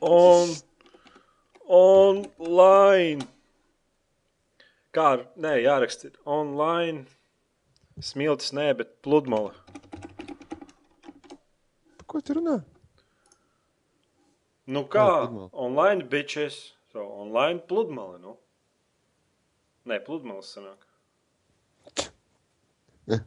On, online. Kā, ar- nē, jāraksta ir online. Smiltis, nē, bet pludmale. Ko tu runā? Nu kā, pludmale? online bitches. So, online pludmale, nu. Nē, pludmales sanāk.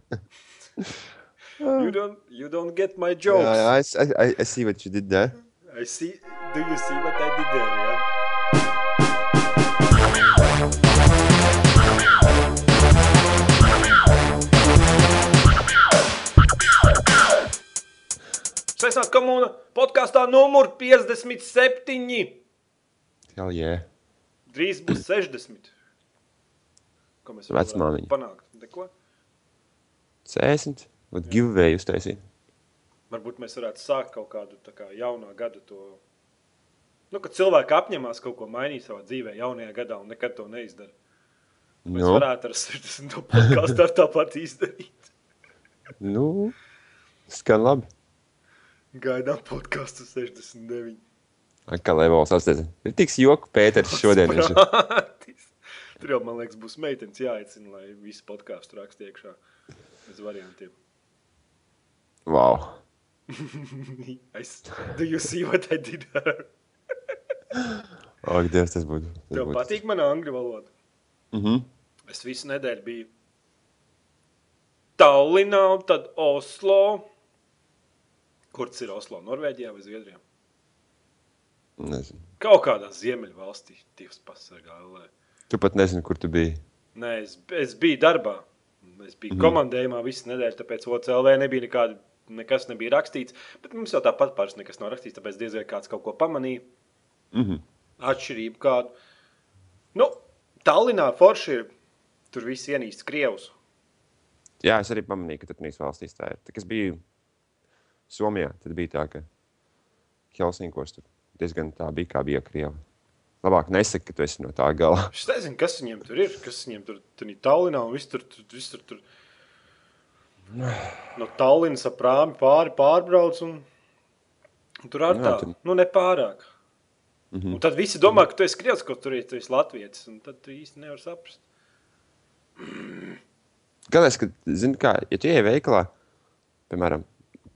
you, don't, you don't get my jokes. Yeah, I- I- I see what you did there. I see. Do you see what I did there? Yeah. Sveicināti komūna podkāstā numur 57. Hell yeah. Drīz būs 60. Ko mēs Vecmāmiņa. panākt? Neko? 60. Vat giveaway uztaisīt. Varbūt mēs varētu sākt kaut kādu tā kā jaunā gada to. Nu, kad cilvēki apņemās kaut ko mainīt savā dzīvē, jaunajā gadā un nekad to neizdara. Mēs Nu, varētu ar 60. podkāstu tāpat izdarīt. nu, skan labi. Gaidām podkāstu 69. Ai, Kā Levels atsteidz. Ir tiks joku Pēters šodien. Tur jau, man liekas, būs meitenes jāicina, lai visu podkāstu rakstu iekšā bez variantiem. Wow. I Do you see what I did there? Ak, Dievs, tas būtu. tas Tev būtu- patīk mana angļu valoda? Mhm. Es visu nedēļu biju Tallinā, tad Oslo. Kur tas ir Oslo? Norvēģijā vai Zviedrijā? Nezinu. Kaut kādā ziemeļvalstī, Dievs pasargā. Lai. Tu pat nezini, kur tu biji. Nē, es, es biju darbā. Es biju mm. komandējumā visu nedēļu, tāpēc OCLV nebija nekāda, nekas nebija rakstīts. Bet mums jau tāpat pāris nekas nav rakstīts, tāpēc diez vai kāds kaut ko pamanīja. Mhm. Atšķirību kādu. Nu, Tallinā forši ir. Tur viss ienīst Krievus. Jā, es arī pamanīju, ka tur valstīs tā ir. Tad, kad es biju Somijā, tad bija tā, ka Helsinkos tur diezgan tā bija, kā bija Krieva. Labāk nesaki, ka tu esi no tā gala. Es nezinu, kas viņiem tur ir. Kas viņiem tur ir Tallinā un viss tur, tur, viss tur, tur. No Tallinas ap prāmi pāri pārbrauc. Un, tur ar Jā, tā, tur- nu nepārāk. Mm -hmm. Un tad visi domā, ka tu esi krievs, ko tur ir, tu esi latvietis. Un tad tu īsti nevari saprast. Galvenais, ka, zini, kā, ja tu ej veikalā, piemēram,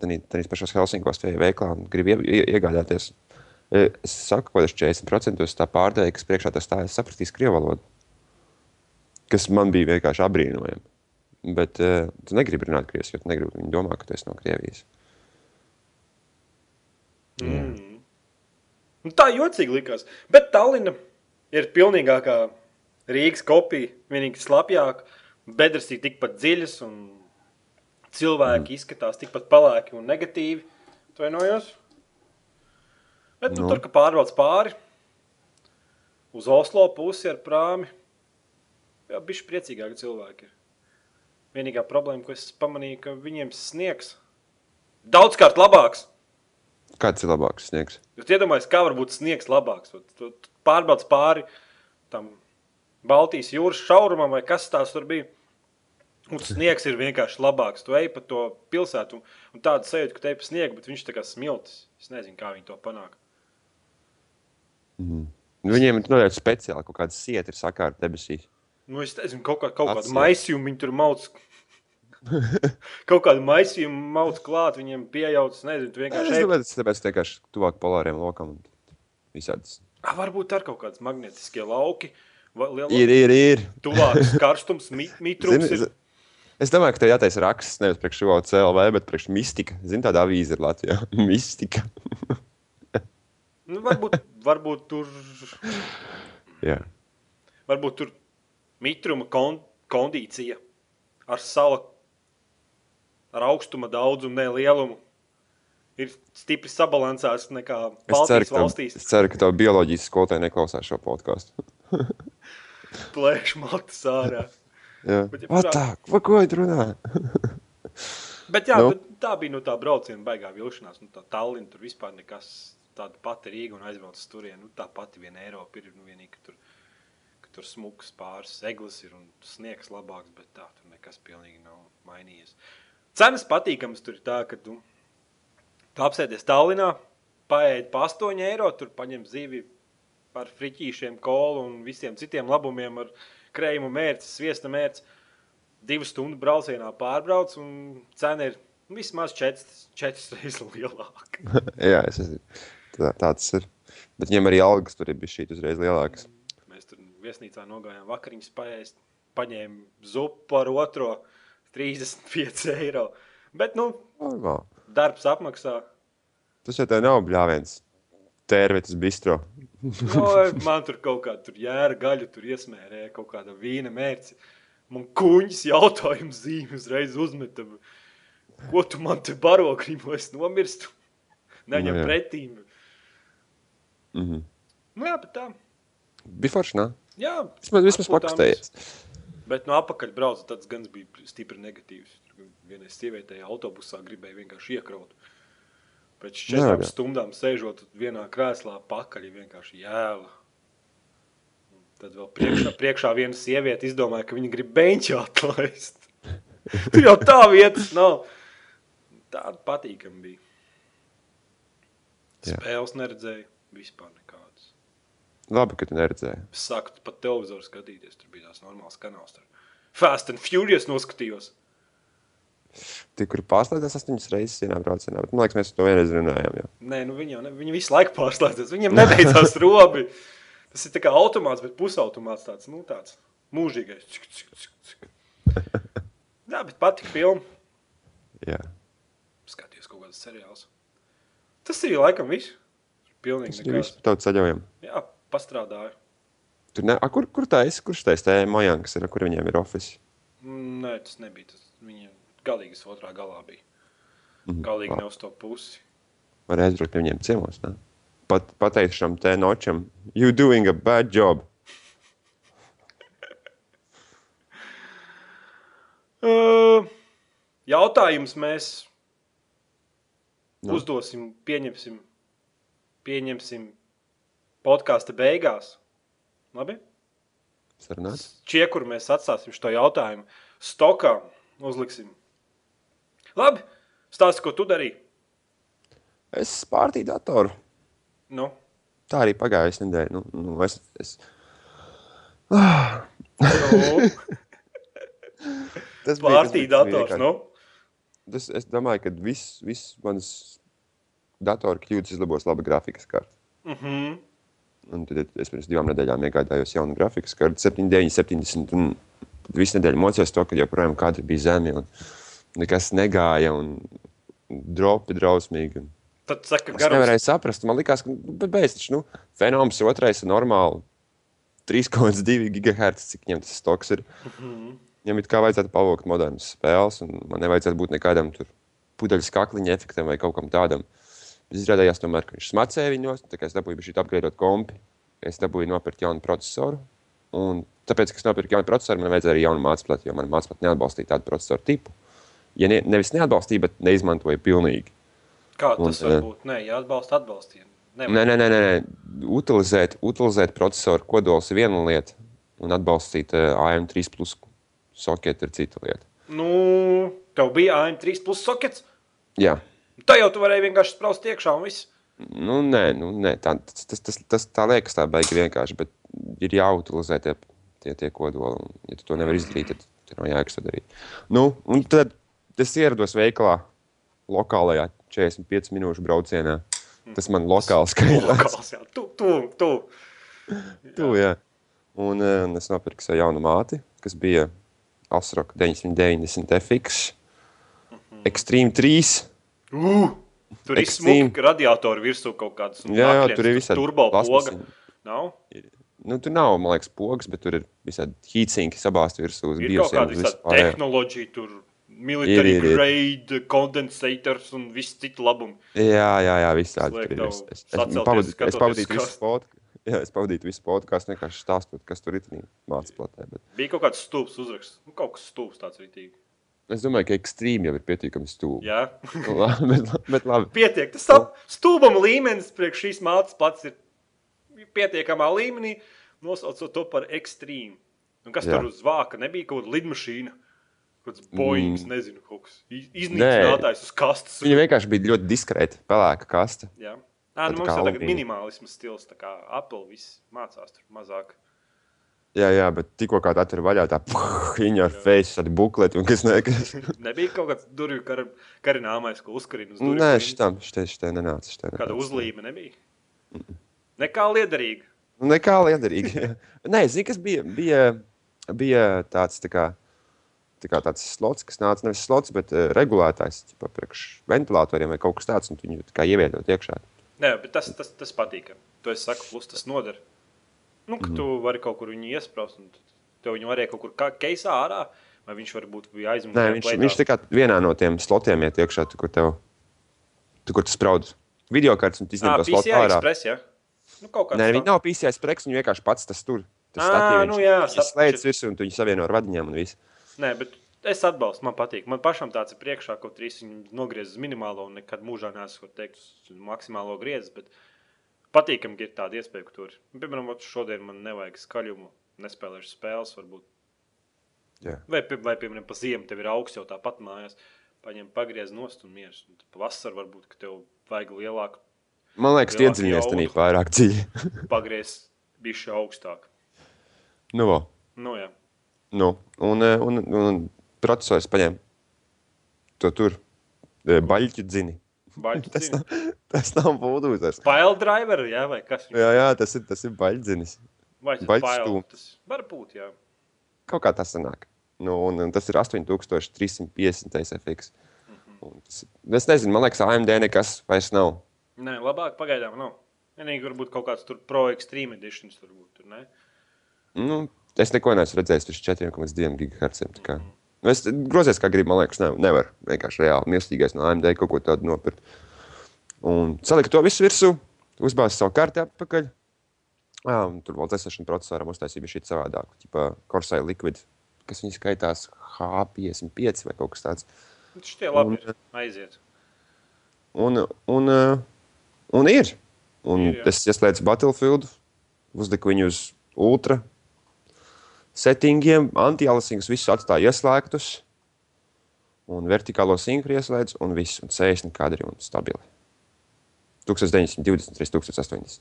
tādā pašā Helsinkos, tu ej veikalā un gribi ie- ie- iegādāties, e, es saku, ka tas 40% tā pārdevēja, kas priekšā tas stājas, sapratīs krievu valodu. Kas man bija vienkārši apbrīnojami. Bet uh, tu negribi runāt krieviski, jo tu negribi, viņi domā, ka tu esi no Krievijas. Mm. Nu, tā jocīgi likās. Bet Tallina ir pilnīgākā Rīgas kopija. Vienīgi slapjāk, bedres ir tikpat dziļas un cilvēki mm. izskatās tikpat palēki un negatīvi. Atvainojos. Bet nu, Nu. tur, ka pārbrauc pāri uz Oslo pusi ar prāmi, jau bišķi priecīgāki cilvēki ir. Vienīgā problēma, ko es pamanīju, ka viņiem sniegs daudzkārt labāks. Kāds ir labāks sniegs? Jūs iedomājaties, kā var būt sniegs labāks. Pārbrauc pāri tam Baltijas jūras šaurumam, vai kas tās tur bija. Un sniegs ir vienkārši labāks. Tu ej pa to pilsētu, un, un tāda sajūta, ka te ir pa sniegu, bet viņš tā kā smiltis. Es nezinu, kā viņi to panāk. Nu, Viņiem ir noteikti speciāli kaut kāda sieta, ir sakārta debesīs. Nu, es nezinu, kaut, kā, kaut kādu maisījumu viņi tur mauc. kaut kādu maisījumu mauc klāt, viņiem pieejauc. Nezinu, tu Es vienkārši ej. domāju, tas tāpēc vienkārši tuvāk polāriem lokam un visādas. Ah, Varbūt ar kaut kādas magnetiskie lauki. liela- Ir, ir, ir. Tuvāks karstums, mi- mitrums. Zini, ir. Es domāju, ka tev jātaisa raksts nevis priekš šo CLV, bet priekš mistika. Zini, tāda avīze ir Latvijā. Mistika. Nu, varbūt, varbūt tur Jā. varbūt tur mitruma kon kondīcija ar salu, ar augstuma daudzumu, ne lielumu. Ir stipri sabalansēts nekā Es ceru, Baltijas ka tev, valstīs. es ceru, ka tev bioloģijas skolotāji neklausās šo podkāstu. Plēš matus ārā. Jā, Bet, ja the? Par ko tu runā? Bet jā, Nu? nu? tā bija no tā brauciena baigā vilšanās. Nu, tā Tallinn tur vispār nekas tāda pati Rīga un aizbrauc uz turieni. Nu, tā pati viena Eiropa ir nu, vienīgi, ka tur, tur smuks pāris eglis ir un sniegs labāks, bet tā tur nekas pilnīgi nav mainījies. Cenas patīkamas tur ir tā, ka tu, tu apsēdies Tallinā, paēdi pa 8 eiro, tur paņem zivi par friķīšiem, kolu un visiem citiem labumiem ar krējumu mērci, sviesta mērci. Divu stundu braucienā pārbrauc, un cena ir vismaz četras, četras reizes lielāka. Jā, es esmu. Tā, tā tas ir. Bet viņam arī algas tur ir bijušas šī uzreiz lielākas. Tur viesnīcā nogājām vakariņas paēst, paņēma zupu par otro 35 eiro. Bet, nu, Normāli. darbs apmaksā. Tas jau tā nav bļāviens. Tērvetes bistro. No, man tur kaut kāda jēra gaļa, tur iesmērēja kaut kāda vīna mērķa. Man kuņģis jautājums zīme uzreiz uzmeta. Ko tu man te baro gribi, lai es nomirstu? Neņem Nu, jā. pretīm. Mhm. Nu jā, bet tā. Bija forši, nā? Jā, Vismaz, vismaz pakustējies. Bet no apakaļ braucu, tas gan bija stipri negatīvs. Vienai sievietei autobusā gribēja vienkārši iekraut. Pēc četrām Jā, jā. stundām sēžot vienā krēslā, pakaļ vienkārši jēla. Tad vēl priekšā, priekšā viena sieviete izdomāja, ka viņa grib beņķi atlaist. Tur jau tā vietas nav. Tāda patīkama bija. Spēles neredzēju vispār nekādas. Labi, ka tu neredzēji. Es sāku pat televizoru skatīties, tur bija tās normāls kanāls. Tur. Fast and Furious noskatījos. Tie, kuri pārslēdzas astoņas reizes vienā braucienā, bet man liekas, mēs to vienreiz runājām. Jau. Nē, nu viņi jau ne, viņi visu laiku pārslēdzas. Viņiem nebeidzās robi. Tas ir kā automāts, bet pusautomāts tāds, nu, tāds mūžīgais. Cik, cik, cik, cik. Jā, bet patika filma. Jā. Skatījos kaut kādas seriālus. Tas ir laikam viss. Pilnīgi Tas ir viss tautu saļaujam. Jā, pastrādāju. Tur ne, a, kur, kur tā ir? Kurš tā ir? Mojankas ir, kur viņiem ir oficiāls. Mm, Nē, tas nebija. Tas viņa galīgas otrā galā bija. Mhm. Galīgi ne uz to pusi. Var aizbraukt pie viņiem ciemos. Ne? Pat, pateikt šam te nočam, you doing a bad job. Uh, jautājums mēs Nu. uzdosim, pieņemsim, pieņemsim podkāstu beigās. Labi? Sarunāts. Šie, kur mēs atstāsim šo jautājumu, stokā uzliksim. Labi, stāsti, ko tu darīji. Es pārtīju datoru. Nu, Tā arī pagājušajā nedēļā. Nu, nu, es, es... nu, Tas Pārtīja dators. vienkārši- Nu. Tas, es domāju, ka viss vis manas datora kļūdas izlabos laba grafikas karte. Uh -huh. Un tad es pirms divām nedēļām iegādājos jaunu grafikas karti, 79, 70. Un visu nedēļu mocījos to, ka joprojām kadri bija zemi un nekas negāja un dropi drausmīgi. Tad saka, Es garums. nevarēju saprast, man liekas, ka nu, taču, nu, fenoms otrais ir normāli 3,2 GHz, cik viņam tas stoks ir. Viņam it kā vajadzētu pavākt modernas spēles, un man nevajadzētu būt nekādam tur pudeļu kakliņa efektam vai kaut kam tādam. Bet izrādījās, tomēr, ka viņš smacēja viņos, tā kā es dabūju šī apgādāt kompi, es dabūju nopirkt jaunu procesoru. Un tāpēc, ka es nopirku jaunu procesoru, man vajadzēja arī jaunu mācību, jo man mācību neatbalstīja tādu procesoru tipu. Ja ne, nevis neatbalstīja, bet neizmantoja pilnīgi. Kā Un, tas var eh, būt? Nē, jāatbalsta atbalstiem. Nē, nē, nē, nē, nē. Utilizēt, utilizēt procesoru kodols ir viena lieta, un atbalstīt uh, AM3 plus soketu ir cita lieta. Nu, tev bija AM3 plus sokets. Jā, Tā jau tu varēji vienkārši spraust iekšā un viss. nu, nē, nu, nē tā, tas, tas, tas, tas tā liekas tā baigi vienkārši, bet ir jāutilizē tie, tie, tie kodoli. Un, ja tu to nevari izdarīt, tad tev nav jēgas to darīt. Nu, un tad es ierados veikalā, lokālajā 45 minūšu braucienā. Tas man. Lokāls, jā, tu, tu, tu. Tu, jā. Un, eh, un es nopirku sev jaunu māti, kas bija Asroka 990 FX, Extreme 3. Uh, tur ir smuki radiatori virsū kaut kādas. Jā, jā, tur ir visādi turbo poga. Nav? Nu, tur nav, man liekas, pogas, bet tur ir visādi heatsinki sabāzti virsū Ir kaut kāda tehnoloģija, tur military Ir, ir, ir. grade, condensators un viss citu labumu. Jā, jā, jā, visādi Liek Es, es, es, pavadīju, es pavadīju visu podkāstu. Jā, es pavadīju visu podkāstu, vienkārši stāstot, kas tur ir mācīts. Bet Bija kaut kāds stūps uzraksts. Nu, kaut kas stūps tāds rītīgi. Es domāju, ka ekstrēmi jau ir pietiekami stūri. Jā. bet, bet labi. Pietiek. Tas tā stūbama līmenis priekš šīs mācības pats ir pietiekamā līmenī. Nosaucot to par ekstrēmu. Kas Jā. tur uz vāka? Nebija kaut kāda lidmašīna. Kāds Boeing, Mm. nezinu, kaut kas iz- iznīcinātājs uz kastes. Viņa vienkārši bija ļoti diskrēta, pelēka kaste. Jā. Nā, nu, Tā mums ir minimālisms stils, tā kā Apple viss mācās tur mazāk. Jā, jā, bet tikko kā tā tur vaļā, tā viņa ar face, tādi bukleti un kas nekas. Nebija kaut kāds durvju kar, karināmais, ko uzkarina uz durvju. Nē, šitam, šitai, šitai nenāca. Šitai Kāda nenāca. uzlīme nebija? Nekā liederīga. Nu, Nekā liederīgi. Nē, zini, kas bija, bija, bija tāds, tā kā, tā kā tāds slots, kas nāca nevis slots, bet uh, regulētājs, ķipa, priekš ventilatoriem vai kaut kas tāds, un tu viņu tā kā ievietot iekšā. Nē, bet tas, tas, tas patīk. To es saku, plus tas noder. Nu, ka tu vari kaut kur viņu iesprāst, un tev viņu varēja kaut kur kā keisā ārā, vai viņš varbūt bija aizmirsts. Nē, viņš, viņš tā kā vienā no tiem slotiem iet iekšā, tu, kur tev, tu, kur tu spraudi video kārtas, un izņem to slotu ārā. Express, ja? Nu, Nē, viņi nav PCI spreks, viņi vienkārši pats tas tur. Tas statīviņš. nu jā, Viņš slēdz virsū, un tu viņu savieno ar vadiņiem un viss. Nē, bet es atbalstu, man patīk. Man pašam tāds ir priekšā, kaut arī viņu nogriezis uz minimālo, un nekad mūžā neesmu teikt uz maksimālo griezis. Bet patīkami, ka ir tāda iespēja, ka tur, piemēram, šodien man nevajag skaļumu, nespēlēšu spēles, varbūt. Jā. Vai, vai piemēram, pa ziemu tev ir augsts jau tāpat mājās, paņem pagriez nost un mieras. Un pavasar varbūt, ka tev vajag lielāku Man liekas, iedziļinies jaudu. tajā pārāk dziļi. pagriez, bišķi augstāk. nu, vo. Nu, jā. nu, un, eh, un, un procesors paņem to tur eh, baļķu dzini. Tas nav, tas nav būdūzers. File driver, jā, vai kas? Jā, jā, tas ir, tas ir baļķdzinis. Vai tas baļķis file? stūms. Tas var būt, jā. Kaut kā tas sanāk. Nu, un, un tas ir 8350 SFX. Un Tas, es nezinu, man liekas, AMD nekas vairs nav. Nē, labāk pagaidām nav. Vienīgi varbūt kaut kāds tur pro extreme editions tur būtu. Ne? Nu, es neko neesmu redzējis uz 4,2 GHz. tā kā. Nu, Es grozies, kā gribu, man liekas, ne, nevar vienkārši reāli mirstīgais no AMD kaut ko tādu nopirkt. Un saliku to visu virsū, uzbāzu savu karti atpakaļ. Jā, un tur vēl dzēsēšana procesoram uztaisīja šī savādāk. Tipā Corsair Liquid, kas viņi skaitās H55 vai kaut kas tāds. Šitie labi Un-. Aiziet. Un, un, uh, un ir. Un Ir, jā. es ieslēdzu Battlefield, uzliku viņu uz ultra settingiem, anti-aliasings visus atstāju ieslēgtus. Un vertikālo sinhru ieslēdzu, un viss, un 60 kadri un stabili. 1920, 1080.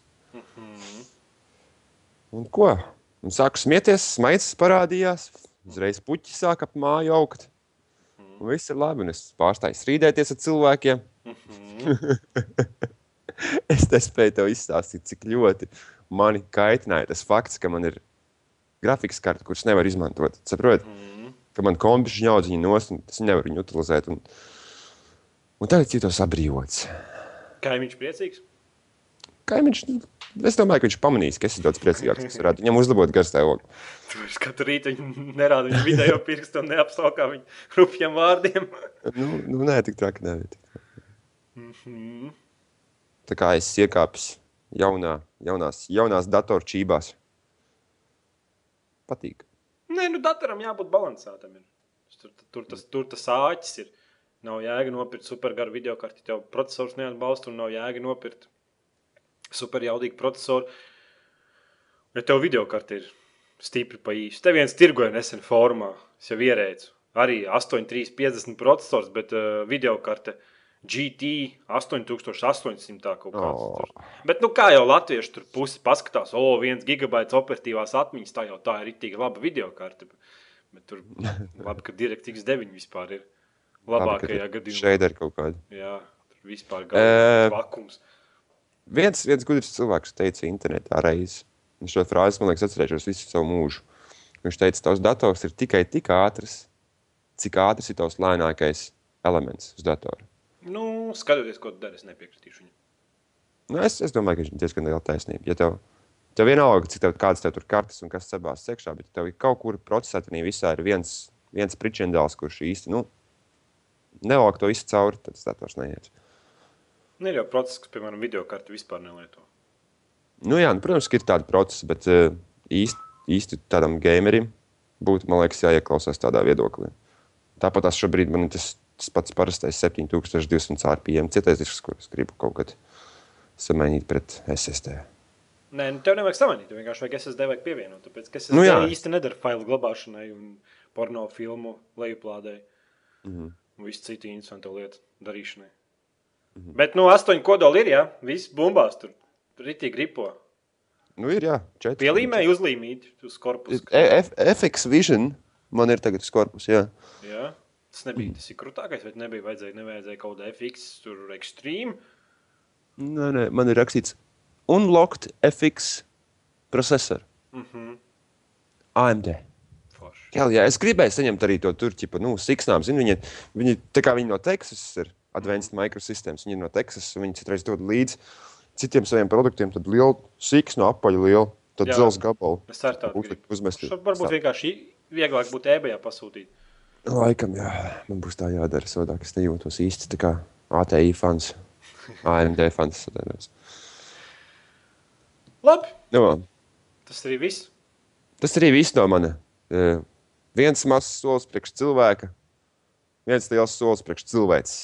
Un ko? Un sāku smieties, smaids parādījās, uzreiz puķi sāk ap māju augt. Un viss ir labi, un es pārstāju strīdēties ar cilvēkiem. es nespēju tev izstāstīt, cik ļoti mani kaitināja tas fakts, ka man ir grafikas karte, kuras nevar izmantot. Saprotiet, Mm. ka man kompiņš ņaudz viņu nost, un es nevaru viņu utilizēt. Un, un tagad jūtos apbrīvots. Kā viņš priecīgs? Kaimiņš, es domāju, ka viņš pamanīs, ka es esmu daudz priecīgāks. kas varētu Viņam uzlabot garstāvokli. Tur es katru rītu viņu nerādu viņa video pirkstu un neapsaukā viņu rupjiem vārdiem. Nu, nu, nē, tik traki nav. Mhm. Tā kā es iekāpju jaunā, jaunās, jaunās datorčībās. Patīk. Nē, nu datoram jābūt ir. Tur, tur, tas, tur tas āķis ir. Nav jēga nopirkt supergaru video karti, tev procesors neatbalsta un nav jēga nopirkt superjaudīgu procesoru. Ja tev video karti ir stipri pa īsu. Te viens tirgoja nesen formā, es jau ierēcu. Arī 8350 procesors, bet uh, video karte GT 8800 kaut kāds. O. tur. Bet, nu, kā jau latvieši tur pusi paskatās, o, viens gigabaits operatīvās atmiņas, tā jau tā ir itīgi laba video karte. Bet tur labi, ka DirectX 9 vispār ir labākajā gadījumā. Šeit ir kaut kāda. Jā, tur vispār galvenais vakums. Viens, viens gudrs cilvēks teica internetā reizi. Viņš šo frāzi, man liekas, atcerēšos visu savu mūžu. Viņš teica, tavs dators ir tikai tik ātrs, cik ātrs ir tavs lēnākais elements uz datora. Nu, skatoties, ko tu dari, es nepiekritīšu viņam. Nu, es, es domāju, ka viņš ir diezgan liela taisnība. Ja tev, tev vienalga, cik tev, kādas tev tur kartes un kas sabās sekšā, bet tev ir kaut kur procesētanī visā ir viens, viens pričendāls, kurš īsti, nu, nevalk to visu cauri, tad tas dators neiet. Nu, ir jau process, kas, piemēram, video karti vispār nelieto. Nu, jā, nu, protams, ir tādi procesi, bet uh, īsti, īsti tādam gamerim būtu, man liekas, jāieklausās tādā viedoklī. Tāpat tās šobrīd man tas, tas pats parastais 7200 RPM citais disks, ko es gribu kaut kad samainīt pret SSD. Nē, nu, tev nevajag samainīt. Tev vienkārši vajag SSD vajag pievienot. Tāpēc, ka SSD Nu, jā. īsti nedara failu glabāšanai un porno filmu lejuplādēji. Mhm. Un visu citu interesantu lietu darīšanai. Bet, nu, astoņi kodoli ir, jā, viss bumbās tur. Ritīgi gripo. Nu, ir, jā, četri. Pielīmēji uzlīmīti uz korpusu. E- FX Vision man ir tagad uz korpusa, jā. Jā. Tas nebija tas krūtākais, vai nebija vajadzēja, nevajadzēja kaut kāda FX, tur ekstrēma. Nē, nē, man ir rakstīts Unlocked FX processor. Mhm. AMD. Forši. Jā, jā, es gribēju saņemt arī to tur, ķipa, nu, siksnām. Zinu, viņi, viņi, tā kā viņi no Teksas ir Advanced Microsystems, viņi ir no Teksas, viņi citreiz dod līdzi citiem saviem produktiem, tad lielu siksnu apaļu lielu, tad Jā. dzelzs gabalu. Es ceru, tādu gribu. uzmest. Varbūt vienkārši vieglāk būtu ebajā pasūtīt. Laikam, jā, man būs tā jādara. Sodāk, es nejūtos īsti tā kā ATI fans, AMD fans. sadarbs. Labi, Nu, tas arī viss. tas arī viss no mana. Eh, Viens mazs solis priekš cilvēka, viens liels solis priekš cilvēces.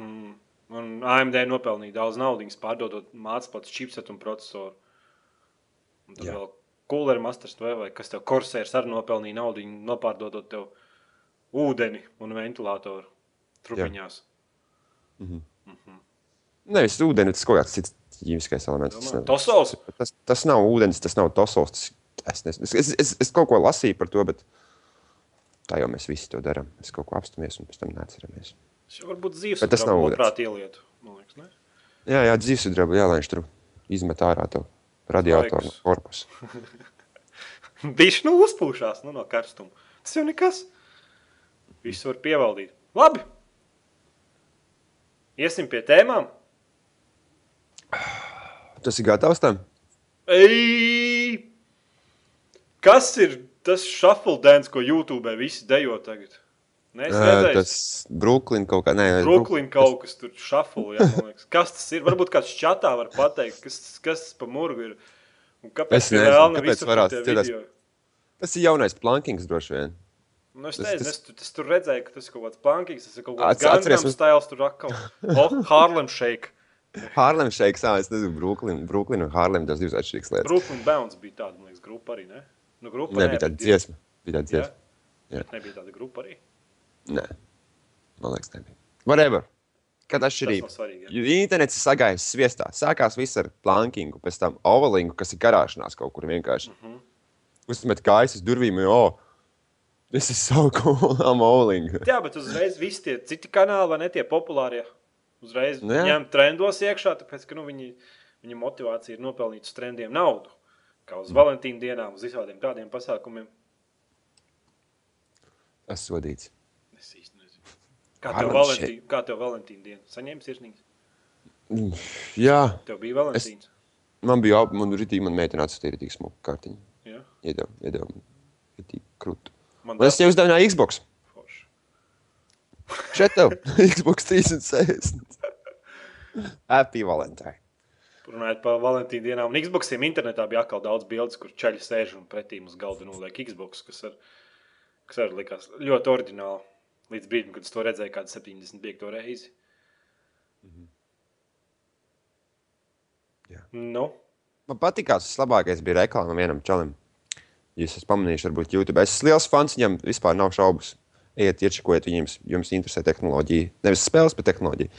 Un AMD nopelnīja daudz naudas, pārdodot mācību, chipsetu un procesoru. Un tad Jā. vēl Cooler Masters vai, vai kas tev korsērs arī nopelnīja naudu, nopārdodot tev ūdeni un ventilatoru trupiņās. Nevis ūdeni, tas kaut kāds cits ķīmiskais elements. Tas, nav- Tosos? tas, tas nav ūdens, tas nav tosos. Tas, es, nes- es, es, es, kaut ko lasīju par to, bet tā jau mēs visi to darām. Mēs kaut ko apstāmies un pēc tam neatceramies. Tas varbūt dzīves Bet tas nav ūdens. Man liekas, ne? Jā, jā dzīvesudraba, jā, lai viņš tur izmet ārā to radiatoru no korpusu. Viņš nu uzpūšās nu, no karstuma. Tas jau nekas. Visu var pievaldīt. Labi. Iesim pie tēmām. Tas ir gatavs tam? Ei! Kas ir tas shuffle dance, ko YouTube visi dejo tagad? Nē, es redzēju, Tas Brooklyn kaut kā, nē, Brooklyn kaut kas tur shuffle, jā. Kas tas ir? Varbūt kāds čatā var pateikt, kas, kas tas pa murgu ir. Un kāpēc Es nezinu, kāpēc varētu video? Tas ir jaunais plankings droši vien. Nu, es nezinu, tas- es, tu- es tur redzēju, ka tas ir kaut kāds plankings, tas ir kaut kāds atceries, mums- stils tur atkal. Oh, Harlem Shake. Harlem Shakes, ā, es nezinu, Brooklyn, Brooklyn un Harlem, tas divas atšķirīgas lietas. Brooklyn Bounce bija tāda, man liekas, grupa arī, ne? Nu, grupa Nebija tāda bet- dziesma. Bija tāda Jā? dziesma. Jā. Bet Nebija tāda grupa arī. Nē, man liekas, nebija. Whatever. Tas atšķirība? jā. Jo Internets ir sagājis sviestā. Sākās viss ar plankingu, pēc tam ovalingu, kas ir karāšanās kaut kur vienkārši. Mhm. Uzmet kājas uz durvīm, jo oh, tas ir so cool, am ovalingu. Jā, bet uzreiz visi tie citi kanāli, vai ne tie populārie, uzreiz Nu ņem trendos iekšā, tāpēc, ka nu, viņi, viņa motivācija ir nopelnīt uz trendiem naudu. Kā Mm. uz Valentīna dienām, uz visādiem tādiem pasākumiem. Tas sodīts. Es īsti nezinu. Kā tev Valentīna, kā tev Valentīna diena? Saņēmis sirsnīgs? Jā, Tev bija Valentīns. man bija man rītīgi, man meitene atsūtīja rītīgi smuku kartiņu. Jā. Iedeva, iedeva man rītīgi krūtu. Man es tev uzdevināju Xbox. forši. Šeit tev Xbox 360. Happy Valentine. Runājot par Valentīna dienām un Xboxiem, internetā bija atkal daudz bildes, kur ceļš sēž un pretī mums galda noliek Xbox, kas, ar, kas arī likās ļoti oriģināli. Līdz brīdim, kad es to redzēju, kādu 75. reizi. Jā. Nu, Man patīkās, tas labākais bija reklāmā vienam čalim. Jūs esat pamanījuši, varbūt YouTube. Es esmu liels fans viņam, vispār nav šaubas. Ejiet, iečakojiet viņiem, jums interesē tehnoloģija. Nevis spēles, bet tehnoloģija.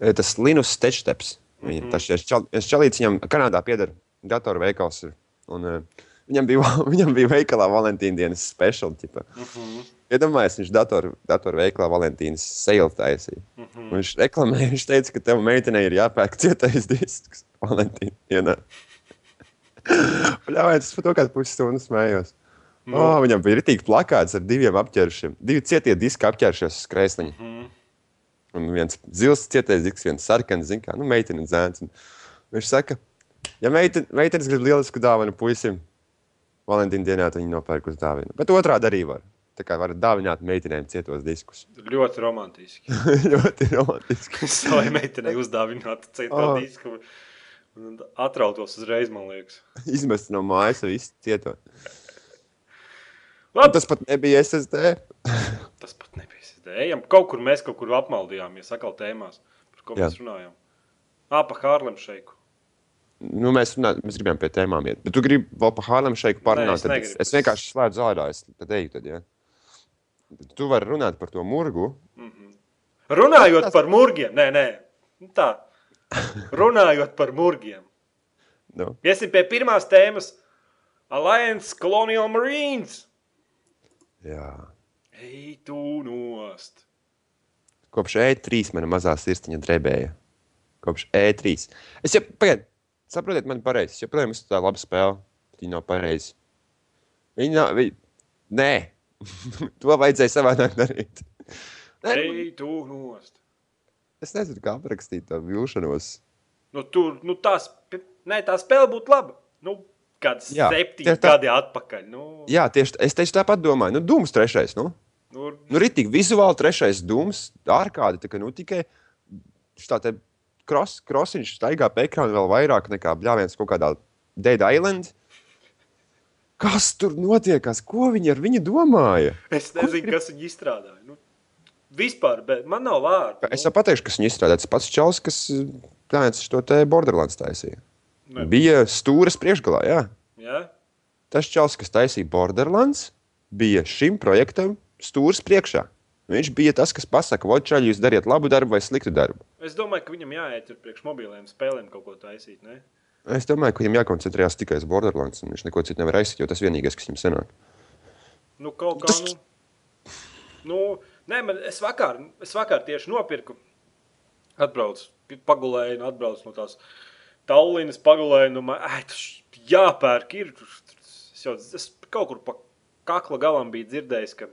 E, Tas Linus Stečsteps. Mm -hmm. Tas ir čal, čalīts, viņam Kanādā pieder datoru veikals. ir. Un, uh, viņam, bija, viņam bija veikalā Valentīna dienas special. Ķipa. Mm -hmm. Iedomājieties, viņš datoru, datoru veikalā Valentīnas sale taisīja. Mm -hmm. Viņš reklamēja, viņš teica, ka tev meitenei ir jāpērk cietais disks Valentīna dienā. Ļaujiet, es par to kādu pusstundu smējos. No. Oh, viņam bija rītīgi plakāts ar diviem apģērbšiem. Divi cietie diski apģērbušies uz krēsliņa. Mm -hmm. Un viens zils cietais disks, viens sarkans, zina, kā nu, meitene zēns. Viņš saka, ja meiten, meitenes grib lielisku dāvanu puisim, Valentīna dienā, viņi nopērk uz dāvinu. Bet otrādi arī var. Tā kā var dāvināt meitenēm cietos diskus. ļoti romantiski. Ļoti romantiski. Savai meitenei uzdāvināt citu Oh. disku. Un Atrautos uzreiz, man liekas. Izmest no mājas visu cieto. Labi, tas pat nebija SSD. Tas pat nebija. SSD. Ejam, kaut kur mēs kaut kur apmaldījāmies, atkal tēmās, par ko Jā. mēs runājām. Ā, pa Hārlem šeiku. Nu, mēs, runā, mēs gribējām pie tēmām iet. Bet tu gribi vēl par Hārlem šeiku parunāt. es tad es, negribu. es vienkārši slēdzu ārā. Es tad eju tad, ja. Tu vari runāt par to murgu. Runājot par murgiem, nē, nē, Nu, tā. Runājot par murgiem. Nu, Iesim pie pirmās tēmas. Alliance Colonial Marines. jā. Ej, tu nost. Kopš E3 mana mazā sirdsniņa drebēja. Kopš E3. Es jau, pagaid, saprotiet, man pareizi. Es joprojām esmu tā laba spēle. Viņa nav pareizi. Viņa nav. Viņa... Nē, to vajadzēja savādāk darīt. Nē, nu, Ej, tu nost. Es nezinu, kā aprakstīt to vilšanos. Nu, tur, nu, tās, nē, tā spēle būtu laba. Nu, kāds Jā, septiņi tā. gadi atpakaļ. Nu, Jā, tieši es tieši tāpat domāju. Nu, Dūms trešais. Nu, nu, nu ritīgi vizuāli trešais Dūms. Ārkārtīgi, tā kā nu tikai tā te kros, krosiņš staigā pa ekrānu vēl vairāk nekā bļāviens kaut kādā Dead Island. Kas tur notiekās? Ko viņi ar viņu domāja? es nezinu, kas viņi izstrādāja. Nu, vispār, bet man nav vārdu. Es jau pateikšu, kas viņu izstrādāja. Tas pats Čels, kas plānojas to te Borderlands taisīja. Ne. Bija stūres priekšgalā, jā. Ja? Tas Čels, kas taisīja Borderlands, bija šim projektam stūres priekšā. Viņš bija tas, kas pasaka, Vodčāļi, jūs dariet labu darbu vai sliktu darbu. Es domāju, ka viņam jāiet tur priekš mobiliem spēlēm kaut ko taisīt. Ne? Es domāju, ka viņam jākoncentrējas tikai uz Borderlands, un viņš neko citu nevar aizsīt, jo tas vienīgais, kas viņam sanāk. Nu, kaut kā. Nu, nu, nē, man, es, vakar, es vakar tieši nopirku. Atbraucu, pagulēju, un atbraucu no tās Tallinas, pagulēju. Nu, man, ai, tas jāpērk. Ir. Es jau es kaut kur pa kakla galam biju dzirdējis, ka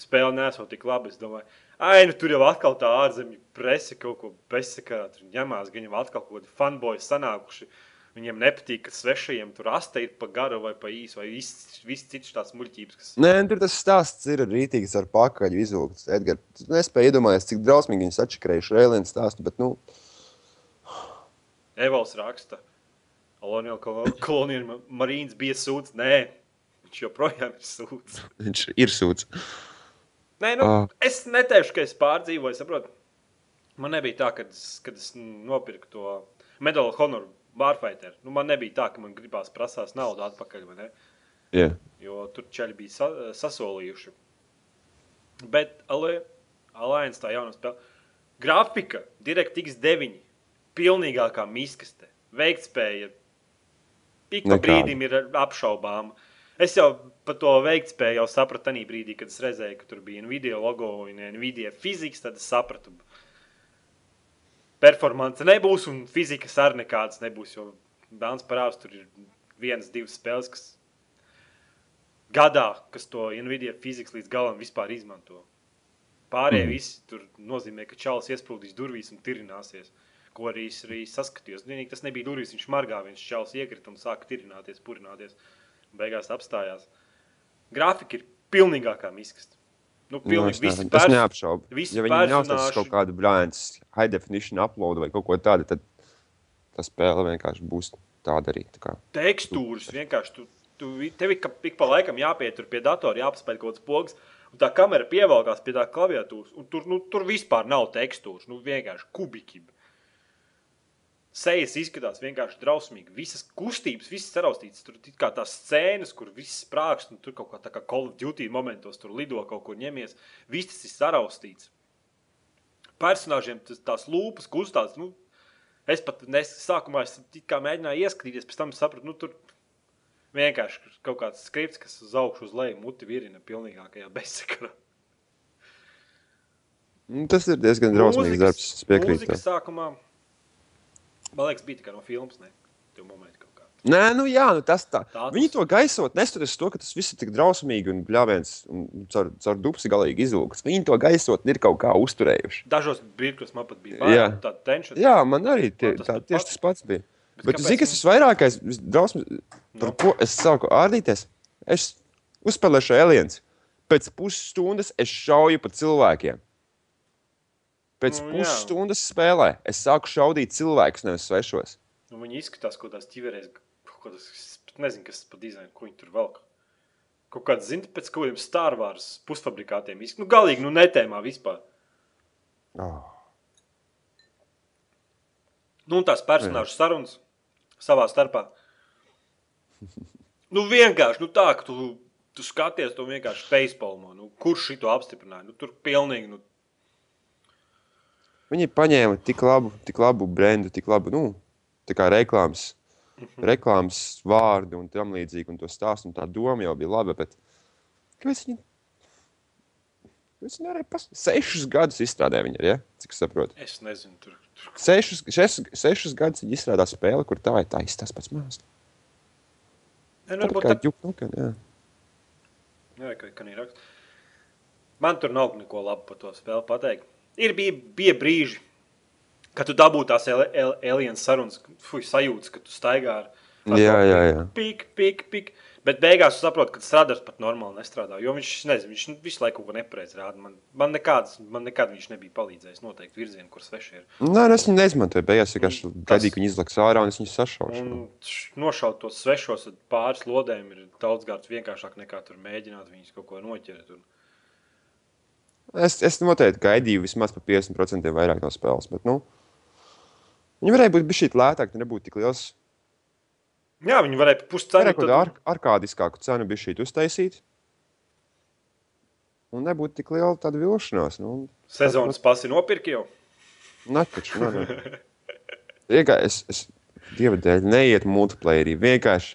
spēle nesot tik labi. Es domāju, ai, nu tur jau atkal tā ārzemju presa kaut ko bezsakā. Tur ņemās, ka viņam atkal kaut kādi fanboji sanākuši. Viņiem nepatīk, ka svešajiem tur asta ir pa garu vai pa īsu, vai viss vis cits tās muļķības, kas Nē, nu, tur tas stāsts ir rītīgs ar pakaļu izvilkts. Edgars, tu nespēji iedomāties, cik drausmīgi viņi sačakarējuši rēlienu stāstu, bet, nu, Evals raksta. Kolonija Marīnas bija sūds. Nē, viņš joprojām ir sūds. viņš ir sūds. Nē, nu, Ah. es neteikšu, ka es pārdzīvoju. Saprot? Man nebija tā, kad es, kad es nopirku to Medal of Honor Warfighter. Nu, man nebija tā, ka man gribās prasās naudu atpakaļ. Jā. jo tur ceļi bija sa sasolījuši. Bet Ale- Alliance tā jaunā spēle. Grafika, DirectX 9, pilnīgākā miskaste. Veiktspēja, ik pa brīdim ir apšaubāma. Es jau par to veiktspēju jau sapratu tajā brīdī, kad es redzēju, ka tur bija Nvidia logo un Nvidia fizikas, tad es sapratu. Performance nebūs un fizikas arī nekādas nebūs, jo Dāns parāds tur ir vienas, divas spēles, kas gadā, kas to Nvidia fizikas līdz galam vispār izmanto. Pārējie mm. visi tur nozīmē, ka čalis iesprūdīs durvīs un tirināsies. Ko arī es arī saskatījos. Vienīgi tas nebija durvis, viņš margā, viņš čalis iekrita un sāka tirināties, purināties. Beigās apstājās. Grafika ir pilnīgākā miskasta. Nu, Nu, pilnīgi visi ne- tas neapšaubu. Ja viņi neuztaisīs personāži- kaut kādu brāļu, high definition upload vai kaut ko tādu, tad tā spēle vienkārši būs tāda arī. Tā kā. tekstūras vienkārši. Tu, tu, tev ik, ik pa laikam jāpietur pie datora, jāpaspēj kaut kāds pogas, un tā kamera pievelkās pie tā klaviatūras. un Tur, nu, tur vispār nav tekstūras, nu vienkārši kubiki. Sejas izskatās vienkārši drausmīgi. Visas kustības, visas saraustītas. Tur ir kā tās scēnas, kur viss sprāgst, un tur kaut kā tā kā Call of Duty momentos tur lido kaut kur ņemies. Viss tas ir saraustīts. Personāžiem tas, tās lūpas kustās. Nu, Es pat nes, sākumā es mēģināju ieskatīties, pēc tam sapratu, nu, tur vienkārši kaut kāds skripts, kas uz augšu, uz leju muti virina pilnīgākajā bezsakarā. Nu, tas ir diezgan drausmīgs darbs. Piekrītu. sākumā, man liekas, bija tikai no filmas, ne? Tev momenti kaut kā. Nē, nu jā, nu tas tā. Tā Viņi tas- to gaisot, neskatoties to, ka tas viss ir tik drausmīgi un bļāviens un caur, caur dupsi galīgi izlūks. Viņi to gaisot ir kaut kā uzturējuši. Dažos brīžos man pat bija bail, tāda tenšana. Jā, man arī tie, Man tas tā, pat tieši pats. tas pats bija. Bet Bet, kāpēc zini, kas visvairākais, visdrausmīgākais, par Nu? ko es sāku ārdīties? Es uzspēlēšu aliens. Pēc pusstundas es šauju pa cilvēkiem. Pēc Nu, pusstundas spēlē es sāku šaudīt cilvēkus, nevis svešos. Nu, viņi izskatās kaut kādās ķiverēs, es pat nezinu, kas pa dizainu, ko viņi tur velk. Kaut kāds, zini, pēc kaut kādiem Star Wars pusfabrikātiem. Nu, galīgi, nu, netēmā vispār. Oh. Nu, un tās personāžu sarunas savā starpā. Nu, vienkārši nu, tā, ka tu, tu skaties to vienkārši facepalmā. Nu, kurš šito apstiprināja? Nu, tur pilnīgi. Nu, Viņi paņēma tik labu, tik labu brendu, tik labu, nu, tā reklāmas, Mhm. reklāmas vārdu un tam līdzīgi, un to stāstu, un tā doma jau bija laba, bet kāpēc viņi, viņi nevarēja pas... Sešus gadus izstrādāja viņi, ja? Cik es saprotu. Es nezinu, tur. tur. Sešus, šes, sešus gadus viņi izstrādā spēli, kur tā ir taisa tas pats Tā varbūt tā, juk, nu, ka, jā. jā, ka, ka ir raksts. Man tur nav neko labu par to spēli pateikt. Ir bija, bija brīži, kad tu dabūji tās alien sarunas, fuj, sajūtas, ka tu staigā ar, ar Jā, jā, jā. Pik, pik, pik. Bet beigās tu saproti, ka strādājot pat normāli nestrādā. Jo viņš, nezinu, viņš visu laiku kaut ko nepareizi rāda. Man, man, nekāds, man nekad viņš nebija palīdzējis noteikt virzienu, kur sveši ir. Nē, nu, es viņu neizmantoju. Beigās vienkārši gaidīju, ka viņi izlaiks ārā un es viņus sašaušu. Nošaut tos svešos pāris lodēm ir daudz gārds vienkāršāk nekā tur mēģināt viņus kaut ko noķert. Un... Es, es noteikti gaidīju vismaz par 50% vairāk no spēles. Bet, nu, viņi varēja būt bijis lētāki, nebūtu tik liels. Jā, viņi varēja puscenu. Varēja kaut kādu ar, arkādiskāku cenu bija šī uztaisīt. Un nebūtu tik liela tāda vilšanās. Nu, Sezonas pasi nopirka jau. Netaču, nē, nē. Vienkārši es, es dieva dēļ neiet multiplayerī. Vienkārši,